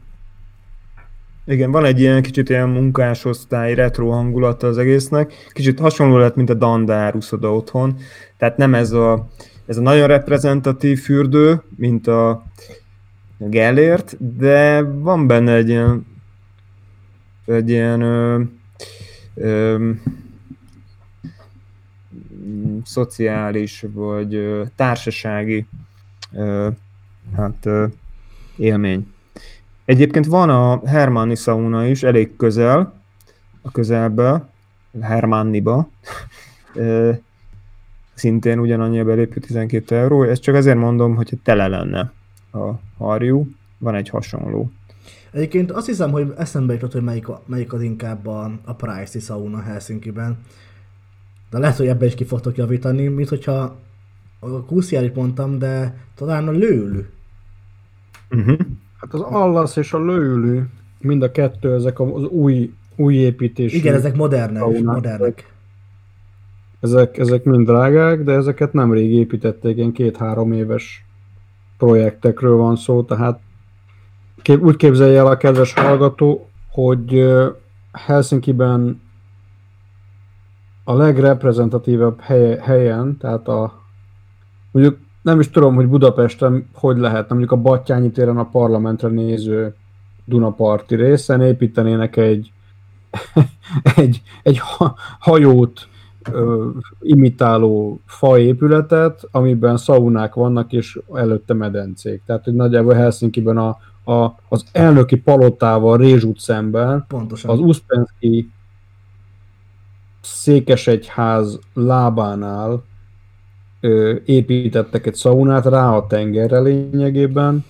Igen, van egy ilyen kicsit ilyen munkásosztály, retro hangulata az egésznek. Kicsit hasonló lett, mint a Dandár uszoda otthon. Tehát nem ez a, ez a nagyon reprezentatív fürdő, mint a Gellért, de van benne egy ilyen egy ilyen ö, ö, szociális vagy ö, társasági hát, élmény. Egyébként van a Hermanni sauna is, elég közel, a közelbe, Hermanniba. Szintén ugyanannyi a belépő 12 euró. Ezt csak azért mondom, hogyha tele lenne a harjú. Van egy hasonló. Egyébként azt hiszem, hogy eszembe jutott, hogy melyik, melyik az inkább a, a Pricey sauna Helsinki-ben. De lehet, hogy ebbe is ki fogtok javítani, mint hogyha a Kuszjárit mondtam, de talán a lőlő. Uh-huh. Hát az Allas és a Lőlő, mind a kettő, ezek az új, új építésű. Igen, ezek modernek, modernek. Ezek, ezek mind drágák, de ezeket nemrég építették, ilyen két-három éves projektekről van szó, tehát kép, úgy képzelje el a kedves hallgató, hogy Helsinki-ben a legreprezentatívebb helye, helyen, tehát a mondjuk nem is tudom, hogy Budapesten hogy lehetne, mondjuk a Battyányi téren a parlamentre néző Dunaparti részen építenének egy, egy, egy ha, hajót ö, imitáló faépületet, amiben szaunák vannak, és előtte medencék. Tehát, hogy nagyjából Helsinki-ben a, a, az elnöki palotával Rézs utcemben Pontosan. az Uszpenszki székesegyház lábánál ö, építettek egy szaunát rá a tengerre lényegében,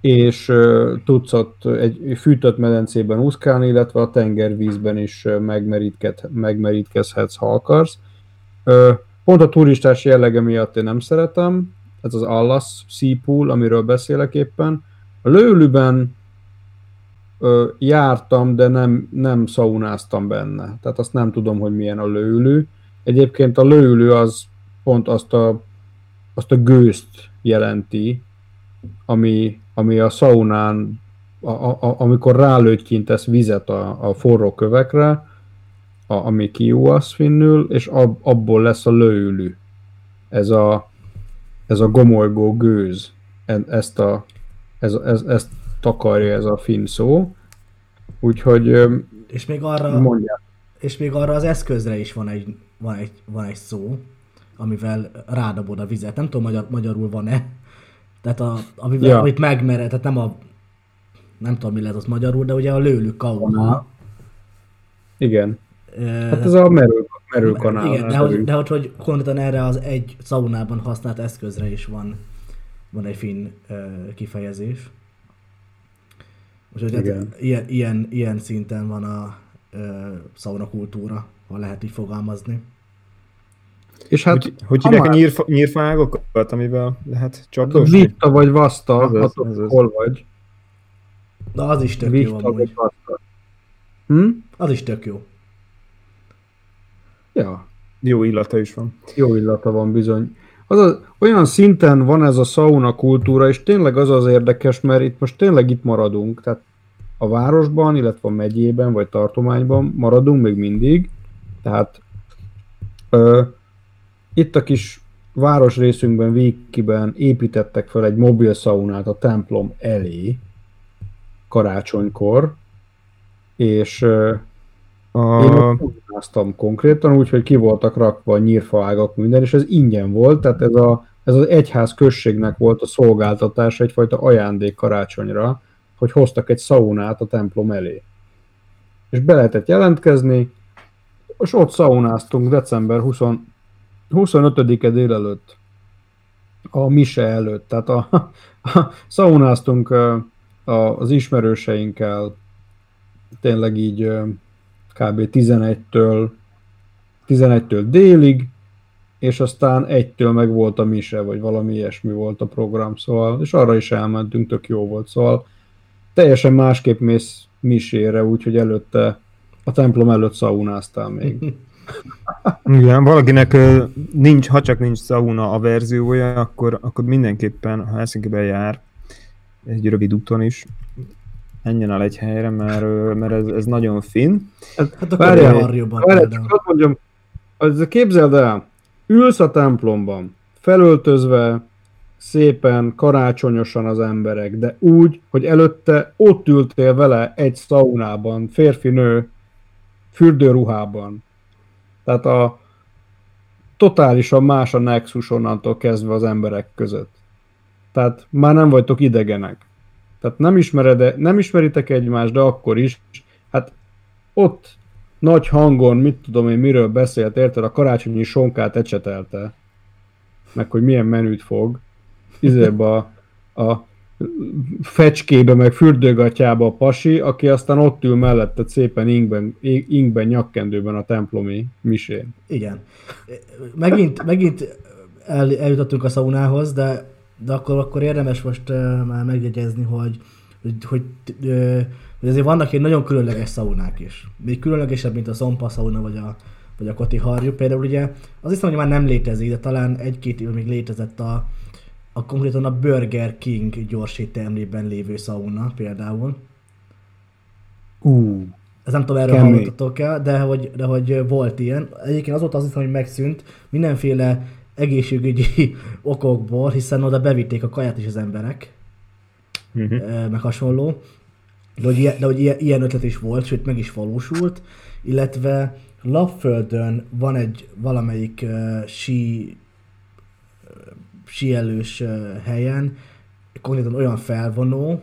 és ö, tudsz ott egy fűtött medencében úszkálni, illetve a tengervízben is megmerítkezhetsz, ha akarsz. Ö, pont a turistás jellege miatt én nem szeretem, ez az Allas Sea Pool, amiről beszélek éppen. A Lőlüben ö, jártam, de nem, nem szaunáztam benne. Tehát azt nem tudom, hogy milyen a lőlő. Egyébként a lőlő az pont azt a, azt a gőzt jelenti, ami, ami a szaunán, a, a, a, amikor rálőttyintesz vizet a, a forró kövekre, a, ami kiúasz finnül, és ab, abból lesz a lőlő. Ez a, ez a gomolygó gőz. E- Ezt, a, ez, ez, ezt takarja ez a finn szó. Úgyhogy És még arra, mondják. és még arra az eszközre is van egy, van egy, van egy szó, amivel rádobod a vizet. Nem tudom, magyar, magyarul van-e. Tehát a, amivel, Ja. amit megmered, tehát nem a nem tudom, mi lehet az magyarul, de ugye a lőlő kauna. Igen. Ö, Hát ez a merő, merőkanál. Igen, de hogy, de hogy, hogy konkrétan erre az egy szaunában használt eszközre is van, van egy finn uh, kifejezés. Úgyhogy hát ilyen, ilyen, ilyen szinten van a uh, szauna kultúra, ha lehet így fogalmazni. És hát, hogy, hogy hívják már... a nyírfa, nyírfágokat, amivel lehet csapdosni? Vita vagy vaszta, az. hol vagy. Na az is tök Vita jó amúgy. Hm? Az is tök jó. Ja. Jó illata is van. Jó illata van bizony. Az az, olyan szinten van ez a sauna kultúra, és tényleg az az érdekes, mert itt most tényleg itt maradunk, tehát a városban, illetve a megyében, vagy tartományban maradunk még mindig, tehát ö, itt a kis városrészünkben, Víkiben építettek fel egy mobil szaunát a templom elé karácsonykor, és a... Én ott konkrétan, úgyhogy ki voltak rakva nyírfaágak minden, és ez ingyen volt, tehát ez, a, ez az egyház községnek volt a szolgáltatás egyfajta ajándék karácsonyra, hogy hoztak egy szaunát a templom elé. És be lehetett jelentkezni, és ott szaunáztunk december 20, 25-e délelőtt, a mise előtt, tehát a, a, szaunáztunk az ismerőseinkkel, tényleg így kb. 11-től 11-től délig, és aztán egytől meg volt a mise, vagy valami ilyesmi volt a program, szóval, és arra is elmentünk, tök jó volt, szóval teljesen másképp mész misére, úgyhogy előtte a templom előtt szaunáztál még. Igen, valakinek nincs, ha csak nincs sauna a verziója, akkor, akkor mindenképpen, ha Helsinki-ben jár, egy rövid úton is, menjen el egy helyre, mert, mert ez, ez nagyon fin. Hát, hát akkor várjál. Várjál, csak azt mondjam, az, képzeld el, ülsz a templomban, felöltözve, szépen, karácsonyosan az emberek, de úgy, hogy előtte ott ültél vele egy szaunában, férfi-nő, fürdőruhában. Tehát a totálisan más a nexus onnantól kezdve az emberek között. Tehát már nem vagytok idegenek. Tehát nem, ismered, nem ismeritek egymást, de akkor is. Hát ott nagy hangon, mit tudom én, miről beszélt, érted, a karácsonyi sonkát ecsetelte, meg hogy milyen menüt fog, izébe a, a fecskébe, meg fürdőgatjába a pasi, aki aztán ott ül mellette szépen ingben, ingben nyakkendőben a templomi misén. Igen. Megint, megint el, eljutottunk a szaunához, de de akkor, akkor érdemes most uh, már megjegyezni, hogy, hogy, hogy, uh, hogy azért vannak egy nagyon különleges szaunák is. Még különlegesebb, mint a szompa szauna vagy a, vagy a koti harjú. Például ugye az hiszem, hogy már nem létezik, de talán egy-két év még létezett a, a konkrétan a Burger King gyorséttermében lévő szauna például. Uh, Ez nem tudom, erről hallottatok el, de hogy, de hogy volt ilyen. Egyébként az volt az hiszem, hogy megszűnt. Mindenféle egészségügyi okokból, hiszen oda bevitték a kaját is az emberek, uh-huh. meg hasonló. De hogy, ilyen, de hogy ilyen ötlet is volt, sőt meg is valósult, illetve Lapföldön van egy valamelyik uh, sí, síelős uh, helyen, konkrétan olyan felvonó,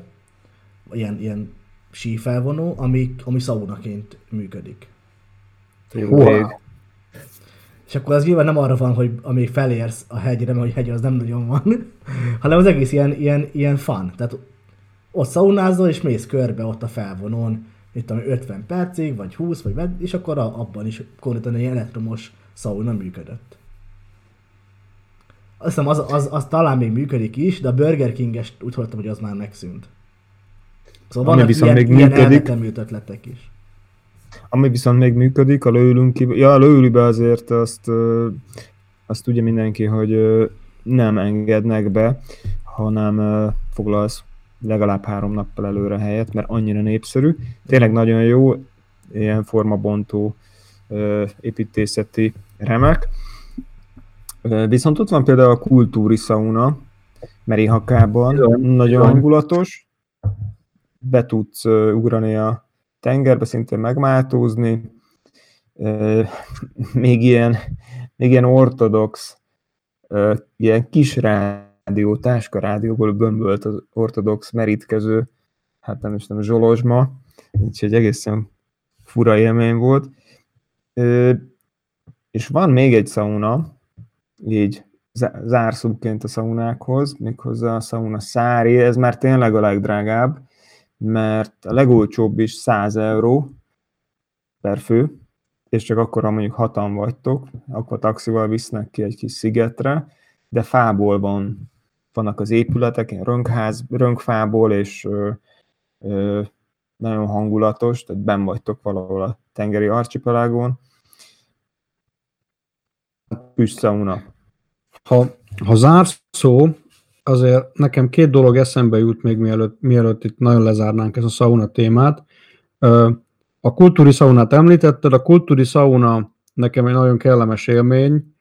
ilyen, ilyen sífelvonó, ami, ami szaunaként működik. Wow. És akkor az nyilván nem arra van, hogy amíg felérsz a hegyre, mert hogy hegy az nem nagyon van, hanem az egész ilyen, ilyen, ilyen fun. Tehát ott szaunázol, és mész körbe ott a felvonón, itt 50 percig, vagy 20, vagy med, és akkor abban is konkrétan egy elektromos szauna működött. Azt hiszem, az, az, az, talán még működik is, de a Burger King-es úgy hallottam, hogy az már megszűnt. Szóval Ami vannak ilyen, még ilyen ötletek is. Ami viszont még működik, a lőlünk ja, a lőlőbe azért azt, azt tudja mindenki, hogy nem engednek be, hanem foglalsz legalább három nappal előre helyet, mert annyira népszerű. Tényleg nagyon jó, ilyen formabontó építészeti remek. Viszont ott van például a kultúri sauna, Merihakában, nagyon hangulatos, be tudsz ugrani a tengerbe szintén megmáltózni, még ilyen, még ilyen ortodox, ilyen kis rádió, táska rádióból bömbölt az ortodox merítkező, hát nem is nem zsolozsma, úgyhogy egészen fura élmény volt. És van még egy szauna, így zárszóként a szaunákhoz, méghozzá a szauna szári, ez már tényleg a legdrágább, mert a legolcsóbb is 100 euró per fő, és csak akkor, ha mondjuk hatan vagytok, akkor taxival visznek ki egy kis szigetre, de fából van, vannak az épületek, ilyen rönkház, rönkfából, és ö, ö, nagyon hangulatos, tehát ben vagytok valahol a tengeri archipelágon. Püst sauna. Ha, ha zárszó, azért nekem két dolog eszembe jut még mielőtt, mielőtt itt nagyon lezárnánk ezt a sauna témát. A kultúri szaunát említetted, a kultúri sauna nekem egy nagyon kellemes élmény.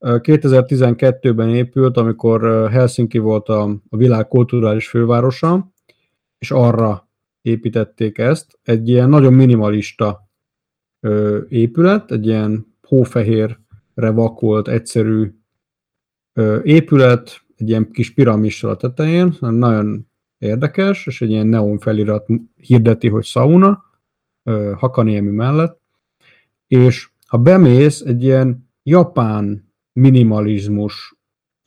2012-ben épült, amikor Helsinki volt a, a világ kulturális fővárosa, és arra építették ezt. Egy ilyen nagyon minimalista épület, egy ilyen hófehérre vakolt, egyszerű épület, egy ilyen kis piramissal a tetején, nagyon érdekes, és egy ilyen neon felirat hirdeti, hogy sauna, Hakaniemi mellett, és ha bemész, egy ilyen japán minimalizmus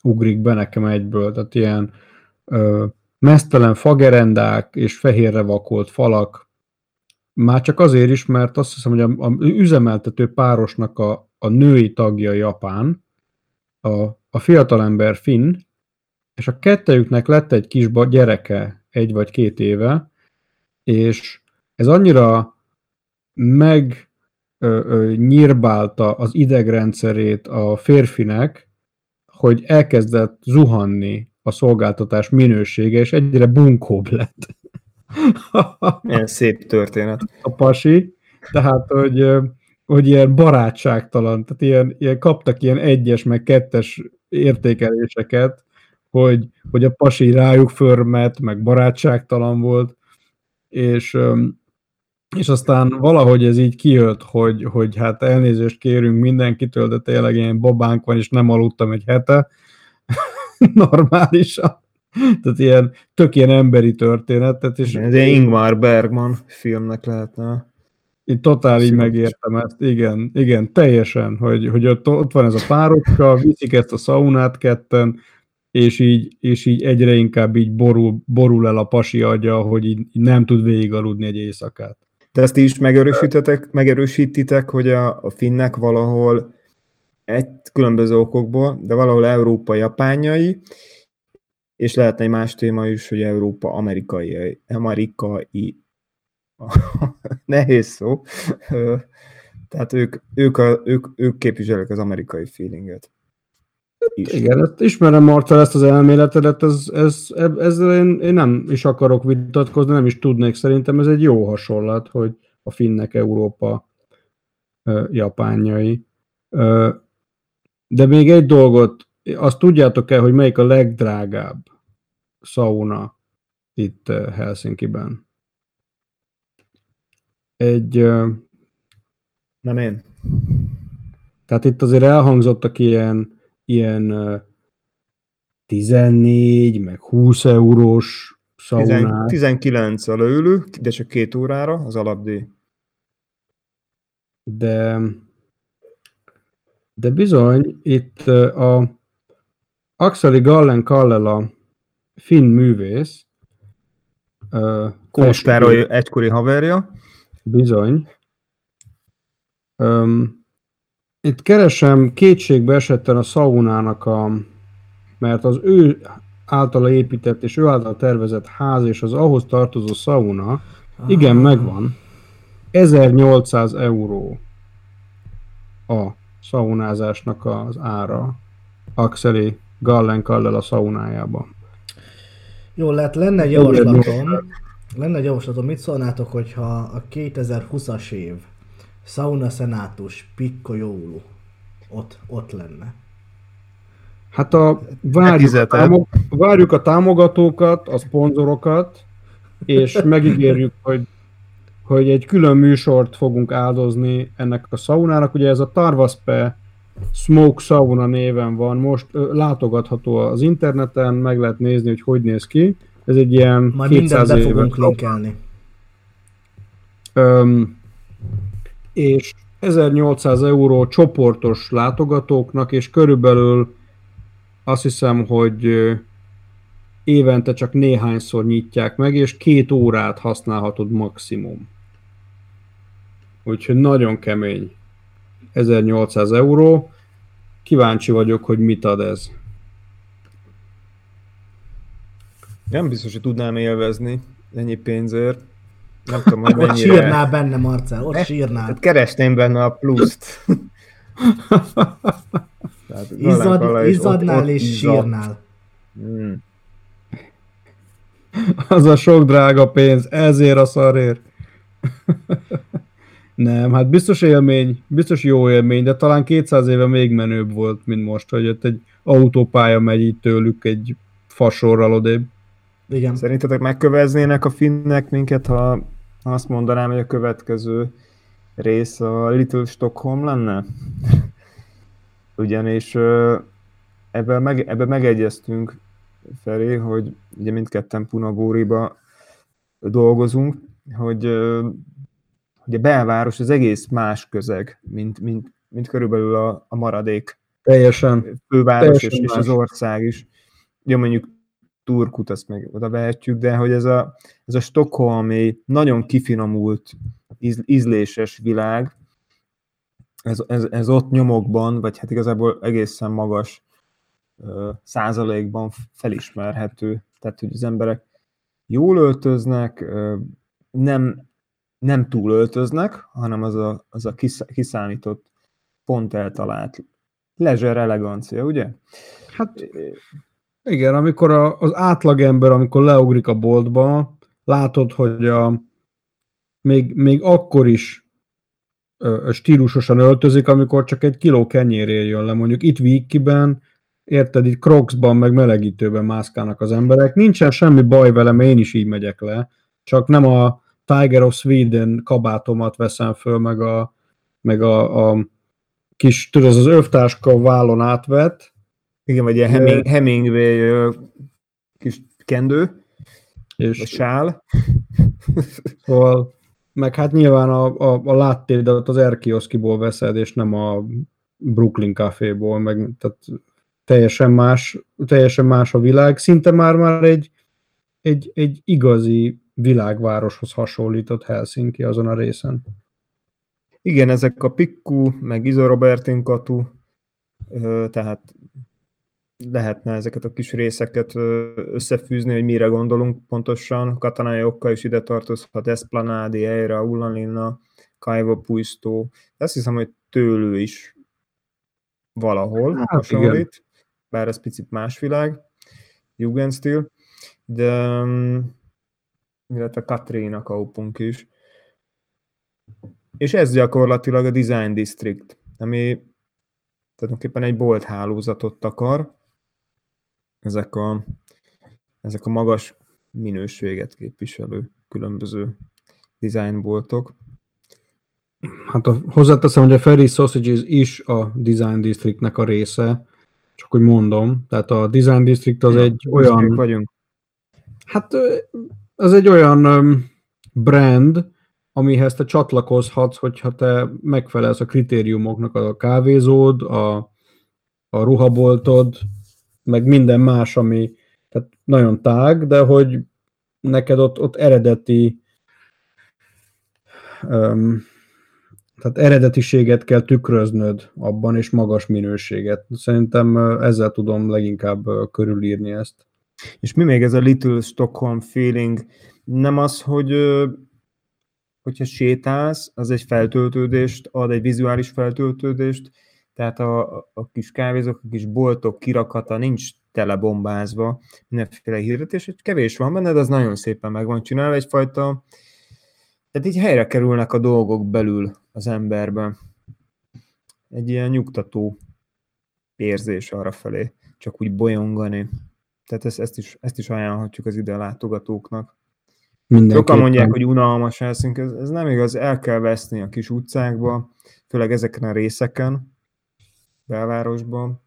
ugrik be nekem egyből, tehát ilyen ö, mesztelen fagerendák és fehérre vakolt falak, már csak azért is, mert azt hiszem, hogy a, a üzemeltető párosnak a, a női tagja Japán, a, a fiatalember Finn, és a kettejüknek lett egy kis gyereke, egy vagy két éve, és ez annyira meg ö, ö, nyírbálta az idegrendszerét a férfinek, hogy elkezdett zuhanni a szolgáltatás minősége, és egyre bunkóbb lett. Ilyen szép történet. A pasi, tehát, hogy, hogy ilyen barátságtalan, tehát ilyen, ilyen kaptak ilyen egyes, meg kettes értékeléseket, hogy, hogy a pasi rájuk förmet, meg barátságtalan volt, és, és aztán valahogy ez így kijött, hogy, hogy hát elnézést kérünk mindenkitől, de tényleg ilyen babánk van, és nem aludtam egy hete, normálisan. Tehát ilyen, tök ilyen emberi történet. Tehát és Ez egy Ingmar Bergman filmnek lehetne. Én totál így megértem ezt, igen, igen, teljesen, hogy, hogy ott, ott van ez a párocska, viszik ezt a szaunát ketten, és így, és így egyre inkább így borul, borul el a pasi agya, hogy így, nem tud végig aludni egy éjszakát. De ezt is megerősítitek, megerősítitek, hogy a, a finnek valahol egy különböző okokból, de valahol Európa japányai, és lehetne egy más téma is, hogy Európa amerikai, amerikai. Nehéz szó, tehát ők, ők, a, ők, ők képviselik az amerikai feelinget is. Igen, ismerem Marcel ezt az elméletedet, ez, ez, ezzel én, én nem is akarok vitatkozni, nem is tudnék, szerintem ez egy jó hasonlat, hogy a finnek Európa japánjai. De még egy dolgot, azt tudjátok-e, hogy melyik a legdrágább sauna itt Helsinki-ben? Egy... Nem én. Tehát itt azért elhangzottak ilyen ilyen 14, meg 20 eurós szaunák. 19 a leülő, de csak két órára az alapdíj. De, de bizony, itt a Axeli Gallen Kallela finn művész, Kóstároly egykori haverja. Bizony. Um, itt keresem kétségbe esetten a szaunának a, mert az ő általa épített és ő által tervezett ház és az ahhoz tartozó szauna, ah. igen, megvan. 1800 euró a szaunázásnak az ára Axeli Gallen Kallel a szaunájában. Jó, lehet lenne egy javaslatom. Lenne egy javaslatom, mit szólnátok, hogyha a 2020-as év Sauna Senátus, Pikko Joulu, ott, ott lenne. Hát a, várjuk, a támog, várjuk a támogatókat, a szponzorokat, és megígérjük, hogy, hogy egy külön műsort fogunk áldozni ennek a szaunának. Ugye ez a Tarvaspe Smoke Sauna néven van, most látogatható az interneten, meg lehet nézni, hogy hogy néz ki. Ez egy ilyen Majd mindent be fogunk linkelni. És 1800 euró csoportos látogatóknak, és körülbelül azt hiszem, hogy évente csak néhányszor nyitják meg, és két órát használhatod maximum. Úgyhogy nagyon kemény. 1800 euró. Kíváncsi vagyok, hogy mit ad ez. Nem biztos, hogy tudnám élvezni ennyi pénzért. Nem tudom, hogy Ott mennyire... sírnál benne, Marcel, ott Ne? sírnál. Tehát keresném benne a pluszt. Tehát Izzad, izzadnál ott- ott és izzadt. sírnál. Mm. Az a sok drága pénz, ezért a szarért. Nem, hát biztos élmény, biztos jó élmény, de talán 200 éve még menőbb volt, mint most, hogy ott egy autópálya megy itt tőlük egy fasorral odébb. Igen. Szerintetek megköveznének a finnek minket, ha azt mondanám, hogy a következő rész a Little Stockholm lenne? Ugyanis ebben, meg, ebben megegyeztünk, Feri, hogy ugye mindketten Punagóriba dolgozunk, hogy, hogy a belváros az egész más közeg, mint, mint, mint körülbelül a, a maradék Teljesen. főváros és, Teljesen és az más. ország is. Ugye mondjuk Turkut azt meg oda vehetjük, de hogy ez a, ez a Stockholmi nagyon kifinomult, íz, ízléses világ, ez, ez, ez ott nyomokban, vagy hát igazából egészen magas ö, százalékban felismerhető. Tehát, hogy az emberek jól öltöznek, ö, nem, nem túl öltöznek, hanem az a, az a kisz- kiszámított, pont eltalált leisure elegancia, ugye? Hát igen, amikor a, az átlagember, amikor leugrik a boltba, látod, hogy a, még, még akkor is ö, stílusosan öltözik, amikor csak egy kiló kenyérért jön le. Mondjuk itt Vikiben, érted, itt Crocsban, meg melegítőben mászkálnak az emberek. Nincsen semmi baj velem, én is így megyek le. Csak nem a Tiger of Sweden kabátomat veszem föl, meg a, meg a, a kis, tudod, az övtáska vállon átvet, Igen, vagy ilyen Heming, Hemingway kis kendő, és vagy sál. Szóval, meg hát nyilván a, a, a láttédet az Erkioszkiból veszed, és nem a Brooklyn Caféból, meg tehát teljesen más, teljesen más a világ. Szinte már már egy, egy, egy igazi világvároshoz hasonlított Helsinki azon a részen. Igen, ezek a Pikku, meg Izo Robertin katu, ö, tehát lehetne ezeket a kis részeket összefűzni, hogy mire gondolunk pontosan. Katanai Okka is ide tartozhat, Esplanadi, Eira, Ullanlinna, Kaivo Puisto. De azt hiszem, hogy tőlő is valahol Hát hasonlít, bár ez picit más világ, Jugendstil, de mm, illetve Katrina Kaupunk is. És ez gyakorlatilag a Design District, ami tulajdonképpen egy bolt hálózatot akar. Ezek a, ezek a magas minőséget képviselő különböző designboltok. Hát a, hozzáteszem, hogy a Ferry Sausages is a Design Districtnek a része, csak hogy mondom. Tehát a Design District az egy Büszkék olyan... vagyunk. Hát ez egy olyan brand, amihez te csatlakozhatsz, hogyha te megfelelsz a kritériumoknak, a kávézód, a, a ruhaboltod, meg minden más, ami tehát nagyon tág, de hogy neked ott, ott eredeti öm, tehát eredetiséget kell tükröznöd abban, és magas minőséget. Szerintem ezzel tudom leginkább körülírni ezt. És mi még ez a Little Stockholm feeling? Nem az, hogy hogyha sétálsz, az egy feltöltődést ad, egy vizuális feltöltődést, tehát a, a kis kávézók, a kis boltok kirakata nincs telebombázva, mindenféle hirdetés, egy kevés van benne, de az nagyon szépen meg van csinálva, egyfajta, tehát így helyre kerülnek a dolgok belül az emberben. Egy ilyen nyugtató érzés arra felé, csak úgy bolyongani. Tehát ezt, ezt, is, ezt is ajánlhatjuk az ide látogatóknak. Sokan mondják, hogy unalmas Helsinki, ez, ez nem igaz, el kell veszni a kis utcákba, főleg ezeken a részeken, belvárosban.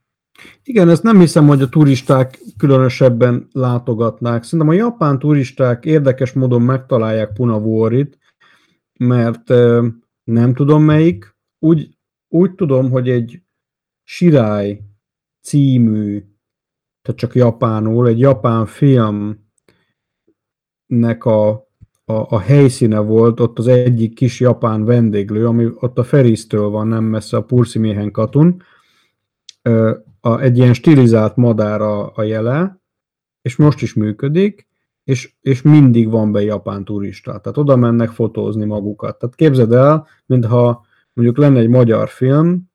Igen, ezt nem hiszem, hogy a turisták különösebben látogatnák. Szerintem a japán turisták érdekes módon megtalálják Punavuorit, mert nem tudom melyik, úgy, úgy tudom, hogy egy Shirai című, tehát csak japánul, egy japán filmnek a, a, a helyszíne volt ott az egyik kis japán vendéglő, ami ott a Ferisztől van, nem messze a Pursiméhen katun, a, egy ilyen stilizált madár a, a jele, és most is működik, és, és mindig van be japán turista. Tehát oda mennek fotózni magukat. Tehát képzeld el, mintha mondjuk lenne egy magyar film,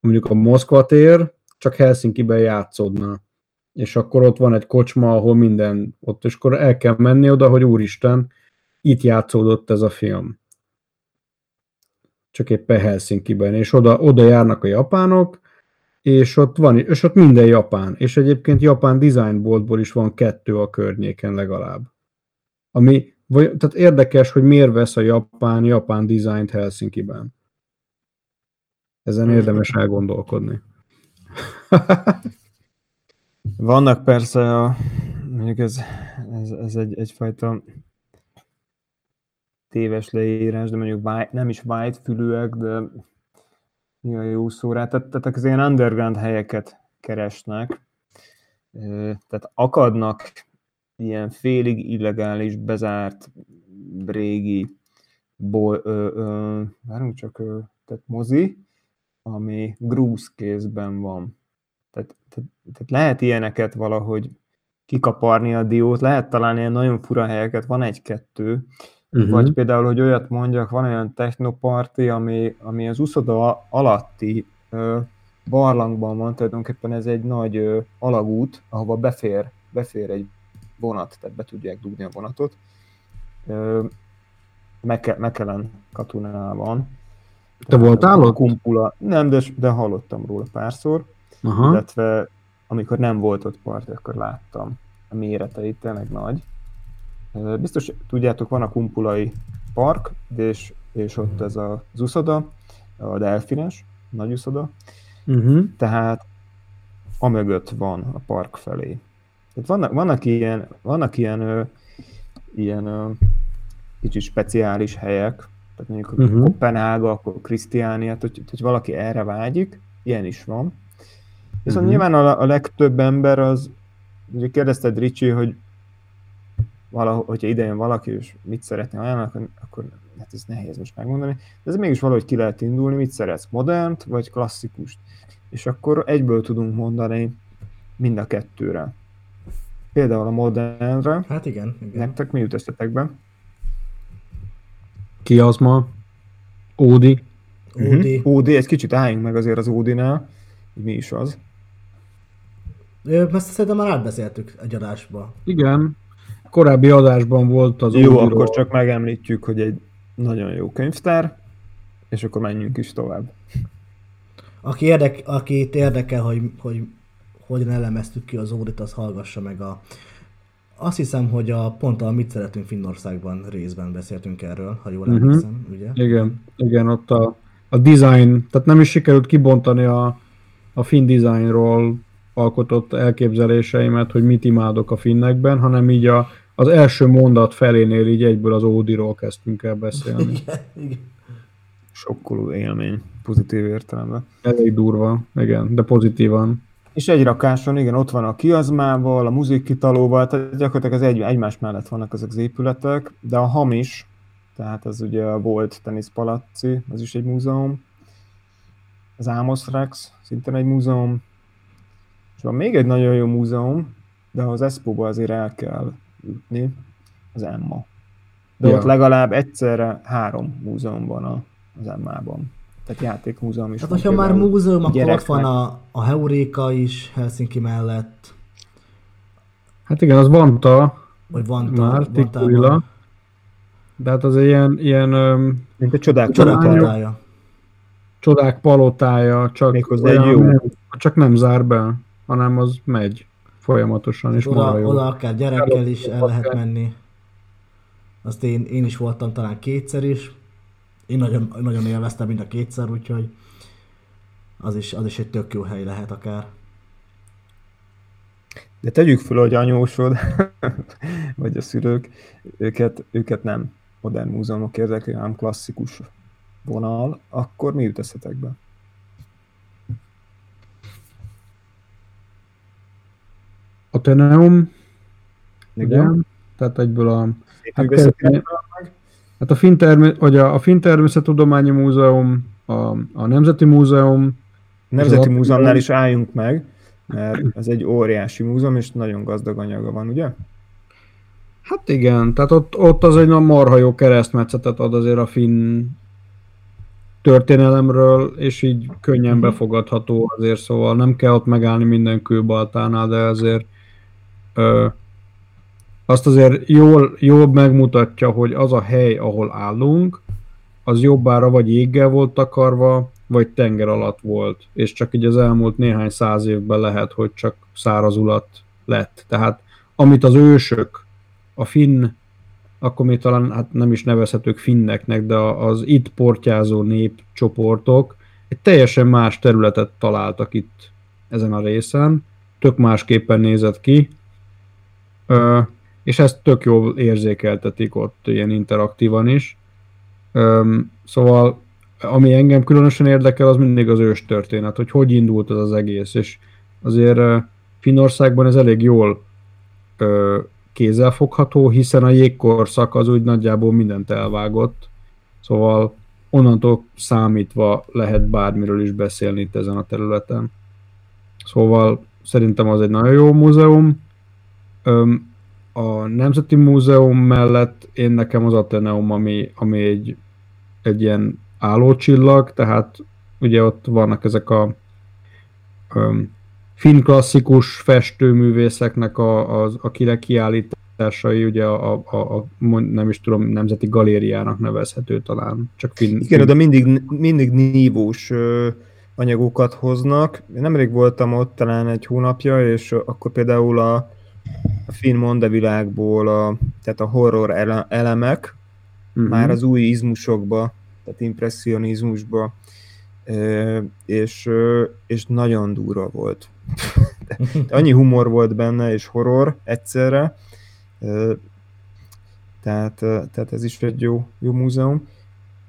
mondjuk a Moszkva tér, csak Helsinki-ben játszódna. És akkor ott van egy kocsma, ahol minden ott, és akkor el kell menni oda, hogy úristen, itt játszódott ez a film. Csak éppen Helsinki-ben, és oda, oda járnak a japánok, és ott van, és ott minden japán, és egyébként japán designboltból is van kettő a környéken legalább. Ami, vagy, tehát érdekes, hogy miért vesz a japán japán dizájnt Helsinki-ben. Ezen érdemes elgondolkodni. Vannak persze a, mondjuk ez, ez, ez egy, egyfajta téves leírás, de mondjuk white, nem is white fülűek, de mi a jó szó rá, tehát, tehát az ilyen underground helyeket keresnek, tehát akadnak ilyen félig illegális, bezárt, régi, bo, ö, ö, várunk csak, ö, tehát mozi, ami grúz kézben van. Tehát, tehát, tehát lehet ilyeneket valahogy kikaparni a diót, lehet találni ilyen nagyon fura helyeket, van egy-kettő, Uh-huh. Vagy például, hogy olyat mondjak, van olyan technoparti, ami, ami az uszoda alatti ö, barlangban van, tulajdonképpen ez egy nagy ö, alagút, ahova befér, befér egy vonat, tehát be tudják dugni a vonatot. Ö, Meke, Mekelen katunában. Te voltál ott? Kumpula. Nem, de, de hallottam róla párszor. Aha. Illetve amikor nem volt ott part, akkor láttam a méreteit, tényleg nagy. Biztos tudjátok, van a Kumpulai park, és, és ott ez a, az uszoda, a delfines, nagy uszoda, uh-huh. tehát amögött van a park felé. Tehát vannak, vannak ilyen, vannak ilyen, ö, ilyen ö, kicsit speciális helyek, tehát mondjuk uh-huh. Kopenhága, akkor Krisztiánia, hogy, hogy valaki erre vágyik, ilyen is van. Viszont uh-huh. nyilván a, a legtöbb ember az, ugye kérdezted Ricsi, hogy valahogy, hogyha ide jön valaki, és mit szeretne ajánlani, akkor, akkor hát ez nehéz most megmondani, de ez mégis valahogy ki lehet indulni, mit szeretsz, modernt vagy klasszikust. És akkor egyből tudunk mondani mind a kettőre. Például a modernre. Hát igen. igen. Nektek mi jut eszetekbe? Ki az ma? Ódi. Ódi. Uh-huh. Ódi, egy kicsit álljunk meg azért az Ódinál, hogy mi is az. Ezt szerintem már átbeszéltük egy adásba. Igen, korábbi adásban volt az Jó, akkor csak megemlítjük, hogy egy nagyon jó könyvtár, és akkor menjünk is tovább. Aki érdek, akit érdekel, hogy, hogy hogyan elemeztük ki az órit, az hallgassa meg a... Azt hiszem, hogy a pont a Mit szeretünk Finnországban részben beszéltünk erről, ha jól uh-huh. emlékszem, ugye? Igen, igen, ott a, a design, tehát nem is sikerült kibontani a, a finn designról alkotott elképzeléseimet, hogy mit imádok a finnekben, hanem így a, az első mondat felénél így egyből az Ódiról kezdtünk el beszélni. Igen, igen. Sokkoló élmény, pozitív értelemben. Elég durva, igen, de pozitívan. És egy rakáson, igen, ott van a kiazmával, a muzikkitalóval, tehát gyakorlatilag az egy, egymás mellett vannak ezek az épületek, de a hamis, tehát az ugye a volt teniszpalacci, az is egy múzeum, az Amos Rex, szintén egy múzeum, és van még egy nagyon jó múzeum, de az Expo-ba azért el kell jutni, az Emma. De ja. ott legalább egyszerre három múzeum van a, az Emmában. Tehát játékmúzeum is. Hát, hogyha már múzeum, akkor ott van a, a Heuréka is Helsinki mellett. Hát igen, az Vanta. Vagy Vanta. Már, Tikuila. De hát az ilyen, ilyen mint a csodák, csodák palotája. Csodák palotája, csak, olyan, jó. Nem, csak nem zár be, hanem az megy folyamatosan, és oda, jó. Oda akár gyerekkel is el lehet menni. Azt én, én is voltam talán kétszer is. Én nagyon, nagyon élveztem mind a kétszer, úgyhogy az is, az is egy tök jó hely lehet akár. De tegyük föl, hogy anyósod, vagy a szülők, őket, őket nem modern múzeumok érdekli, hanem klasszikus vonal, akkor mi jut eszetekbe? A Igen. ugye? Tehát egyből a... Hát. Hát a Finn, termé- vagy a, a Finn Természettudományi Múzeum, a, a Nemzeti Múzeum, Nemzeti az Múzeumnál is álljunk meg, mert ez egy óriási múzeum, és nagyon gazdag anyaga van, ugye? Hát igen, tehát ott, ott az egy marha jó keresztmetszetet ad azért a finn történelemről, és így könnyen Mhm. befogadható azért, szóval nem kell ott megállni minden kőbaltánál, de azért ö, azt azért jól, jól megmutatja, hogy az a hely, ahol állunk, az jobbára vagy jéggel volt takarva, vagy tenger alatt volt, és csak így az elmúlt néhány száz évben lehet, hogy csak szárazulat lett. Tehát amit az ősök, a finn, akkor még talán hát nem is nevezhetők finneknek, de az itt portyázó népcsoportok egy teljesen más területet találtak itt ezen a részen, tök másképpen nézett ki, és ezt tök jól érzékeltetik ott ilyen interaktívan is. Szóval ami engem különösen érdekel, az mindig az ős történet, hogy hogy indult ez az egész, és azért ö, Finnországban ez elég jól kézzelfogható, hiszen a jégkorszak az úgy nagyjából mindent elvágott, szóval onnantól számítva lehet bármiről is beszélni itt ezen a területen. Szóval szerintem az egy nagyon jó múzeum. A Nemzeti Múzeum mellett én nekem az Ateneum, ami, ami egy, egy ilyen állócsillag, tehát ugye ott vannak ezek a öm, finn klasszikus festőművészeknek a, a, a kire- kiállításai, ugye a, a, a, nem is tudom, nemzeti galériának nevezhető talán, csak finn, Igen, oda mindig, mindig nívós ö, anyagokat hoznak. Én nemrég voltam ott talán egy hónapja, és akkor például a, a finn mondevilágból, a, tehát a horror ele- elemek, Mhm. már az új izmusokba, tehát impressionizmusba, és, és nagyon durva volt. Annyi humor volt benne, és horror egyszerre, tehát, tehát ez is egy jó, jó múzeum.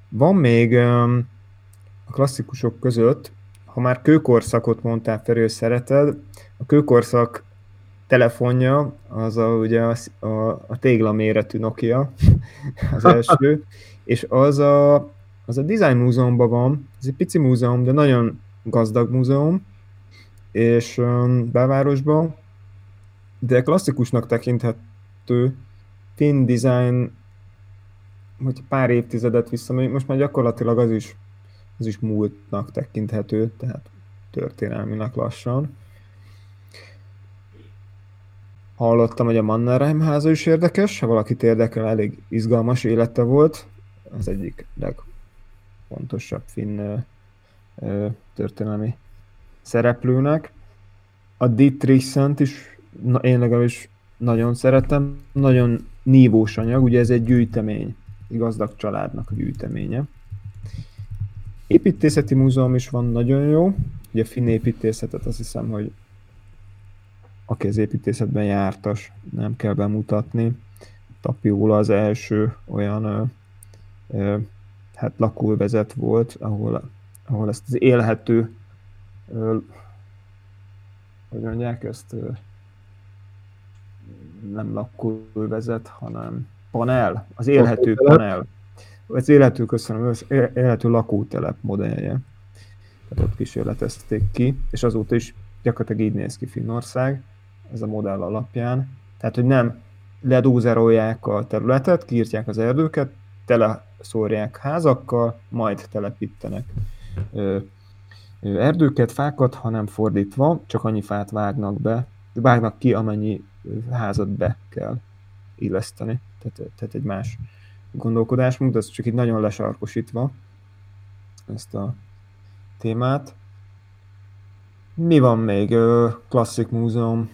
Van még a klasszikusok között, ha már kőkorszakot mondtál Feri, hogy szereted, a kőkorszak telefonja, az a, ugye a, a, a tégla méretű Nokia, az első, és az a, az a Design Múzeumban van, ez egy pici múzeum, de nagyon gazdag múzeum, és um, belvárosban, de klasszikusnak tekinthető finn design, hogy pár évtizedet visszamegyünk, most már gyakorlatilag az is, az is múltnak tekinthető, tehát történelminek lassan. Hallottam, hogy a Mannerheim háza is érdekes, ha valakit érdekel, elég izgalmas élete volt. Az egyik legfontosabb finn ö, ö, történelmi szereplőnek. A Dietrichsent is na, én legalábbis nagyon szeretem. Nagyon nívós anyag, ugye ez egy gyűjtemény, egy gazdag családnak a gyűjteménye. Építészeti múzeum is van, nagyon jó. Ugye finn építészetet azt hiszem, hogy aki az építészetben jártas, nem kell bemutatni. Tapiola az első olyan ö, ö, hát lakóvezet volt, ahol, ahol ezt az élhető ö, hogy mondják ezt ö, nem lakóvezet, hanem panel, az élhető Lakótelep. panel. Az élhető, köszönöm, az él- élhető lakótelep modellje. Tehát ott kísérletezték ki, és azóta is gyakorlatilag így néz ki Finnország, ez a modell alapján. Tehát, hogy nem ledózerolják a területet, kiírtják az erdőket, tele szórják házakkal, majd telepítenek ö, ö, erdőket, fákat, hanem fordítva, csak annyi fát vágnak be, vágnak ki, amennyi házat be kell illeszteni. Tehát, tehát egy más gondolkodásmód, de ez csak itt nagyon lesarkosítva ezt a témát. Mi van még? Klasszik múzeum.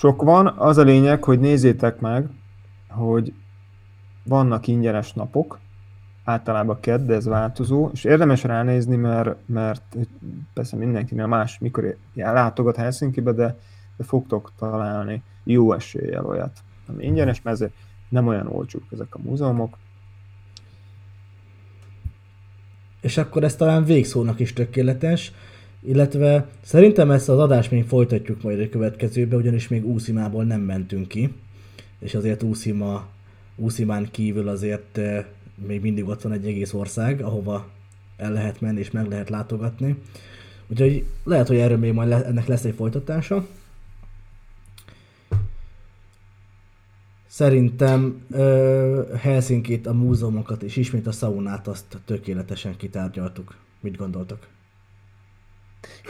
Sok van, az a lényeg, hogy nézzétek meg, hogy vannak ingyenes napok, általában kedd, de ez változó, és érdemes ránézni, mert, mert persze mindenkinél más, mikor látogat Helsinkibe, de, de fogtok találni jó eséllyel olyat, ami ingyenes, mert ezért nem olyan olcsók ezek a múzeumok. És akkor ez talán végszónak is tökéletes, illetve szerintem ezt az adást még folytatjuk majd a következőbe, ugyanis még Úszimából nem mentünk ki, és azért Úszima, Úszimán kívül azért eh, még mindig ott van egy egész ország, ahova el lehet menni és meg lehet látogatni. Úgyhogy lehet, hogy erről még majd le, ennek lesz egy folytatása. Szerintem uh, Helsinkit, a múzeumokat és ismét a saunát azt tökéletesen kitárgyaltuk. Mit gondoltok?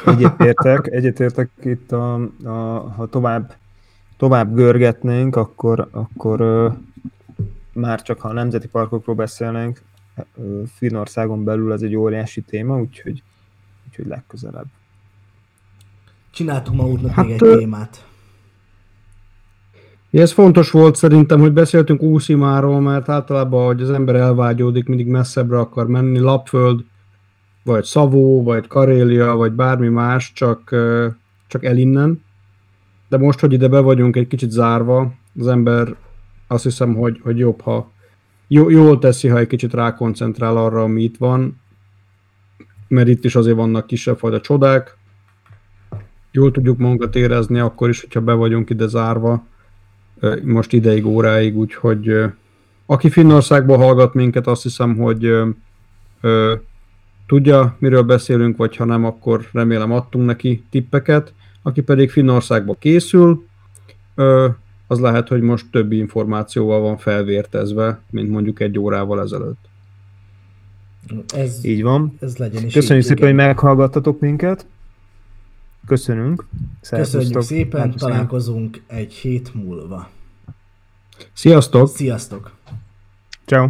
Egyetértek, egyetértek itt, a, a, ha tovább, tovább görgetnénk, akkor, akkor már csak ha a nemzeti parkokról beszélnénk, uh, Finnországon belül ez egy óriási téma, úgyhogy, úgyhogy legközelebb. Csináltunk maguknak hát, még egy témát. Ez fontos volt szerintem, hogy beszéltünk Úszimáról, mert általában, hogy az ember elvágyódik, mindig messzebbre akar menni, Lapföld, vagy Szavó, vagy Karélia, vagy bármi más, csak, csak el innen. De most, hogy ide be vagyunk egy kicsit zárva, az ember azt hiszem, hogy, hogy jobb, ha jó, jól teszi, ha egy kicsit rákoncentrál arra, ami itt van, mert itt is azért vannak kisebb fajta csodák, jól tudjuk magunkat érezni, akkor is, hogyha be vagyunk ide zárva, most ideig, óráig, úgyhogy aki Finnországból hallgat minket, azt hiszem, hogy tudja, miről beszélünk, vagy ha nem, akkor remélem adtunk neki tippeket. Aki pedig Finnországba készül, az lehet, hogy most többi információval van felvértezve, mint mondjuk egy órával ezelőtt. Ez, így van. Ez legyen is Köszönjük szépen, hogy meghallgattatok minket. Köszönünk. Köszönjük szépen, Szervusztok. találkozunk egy hét múlva. Sziasztok! Sziasztok! Ciao.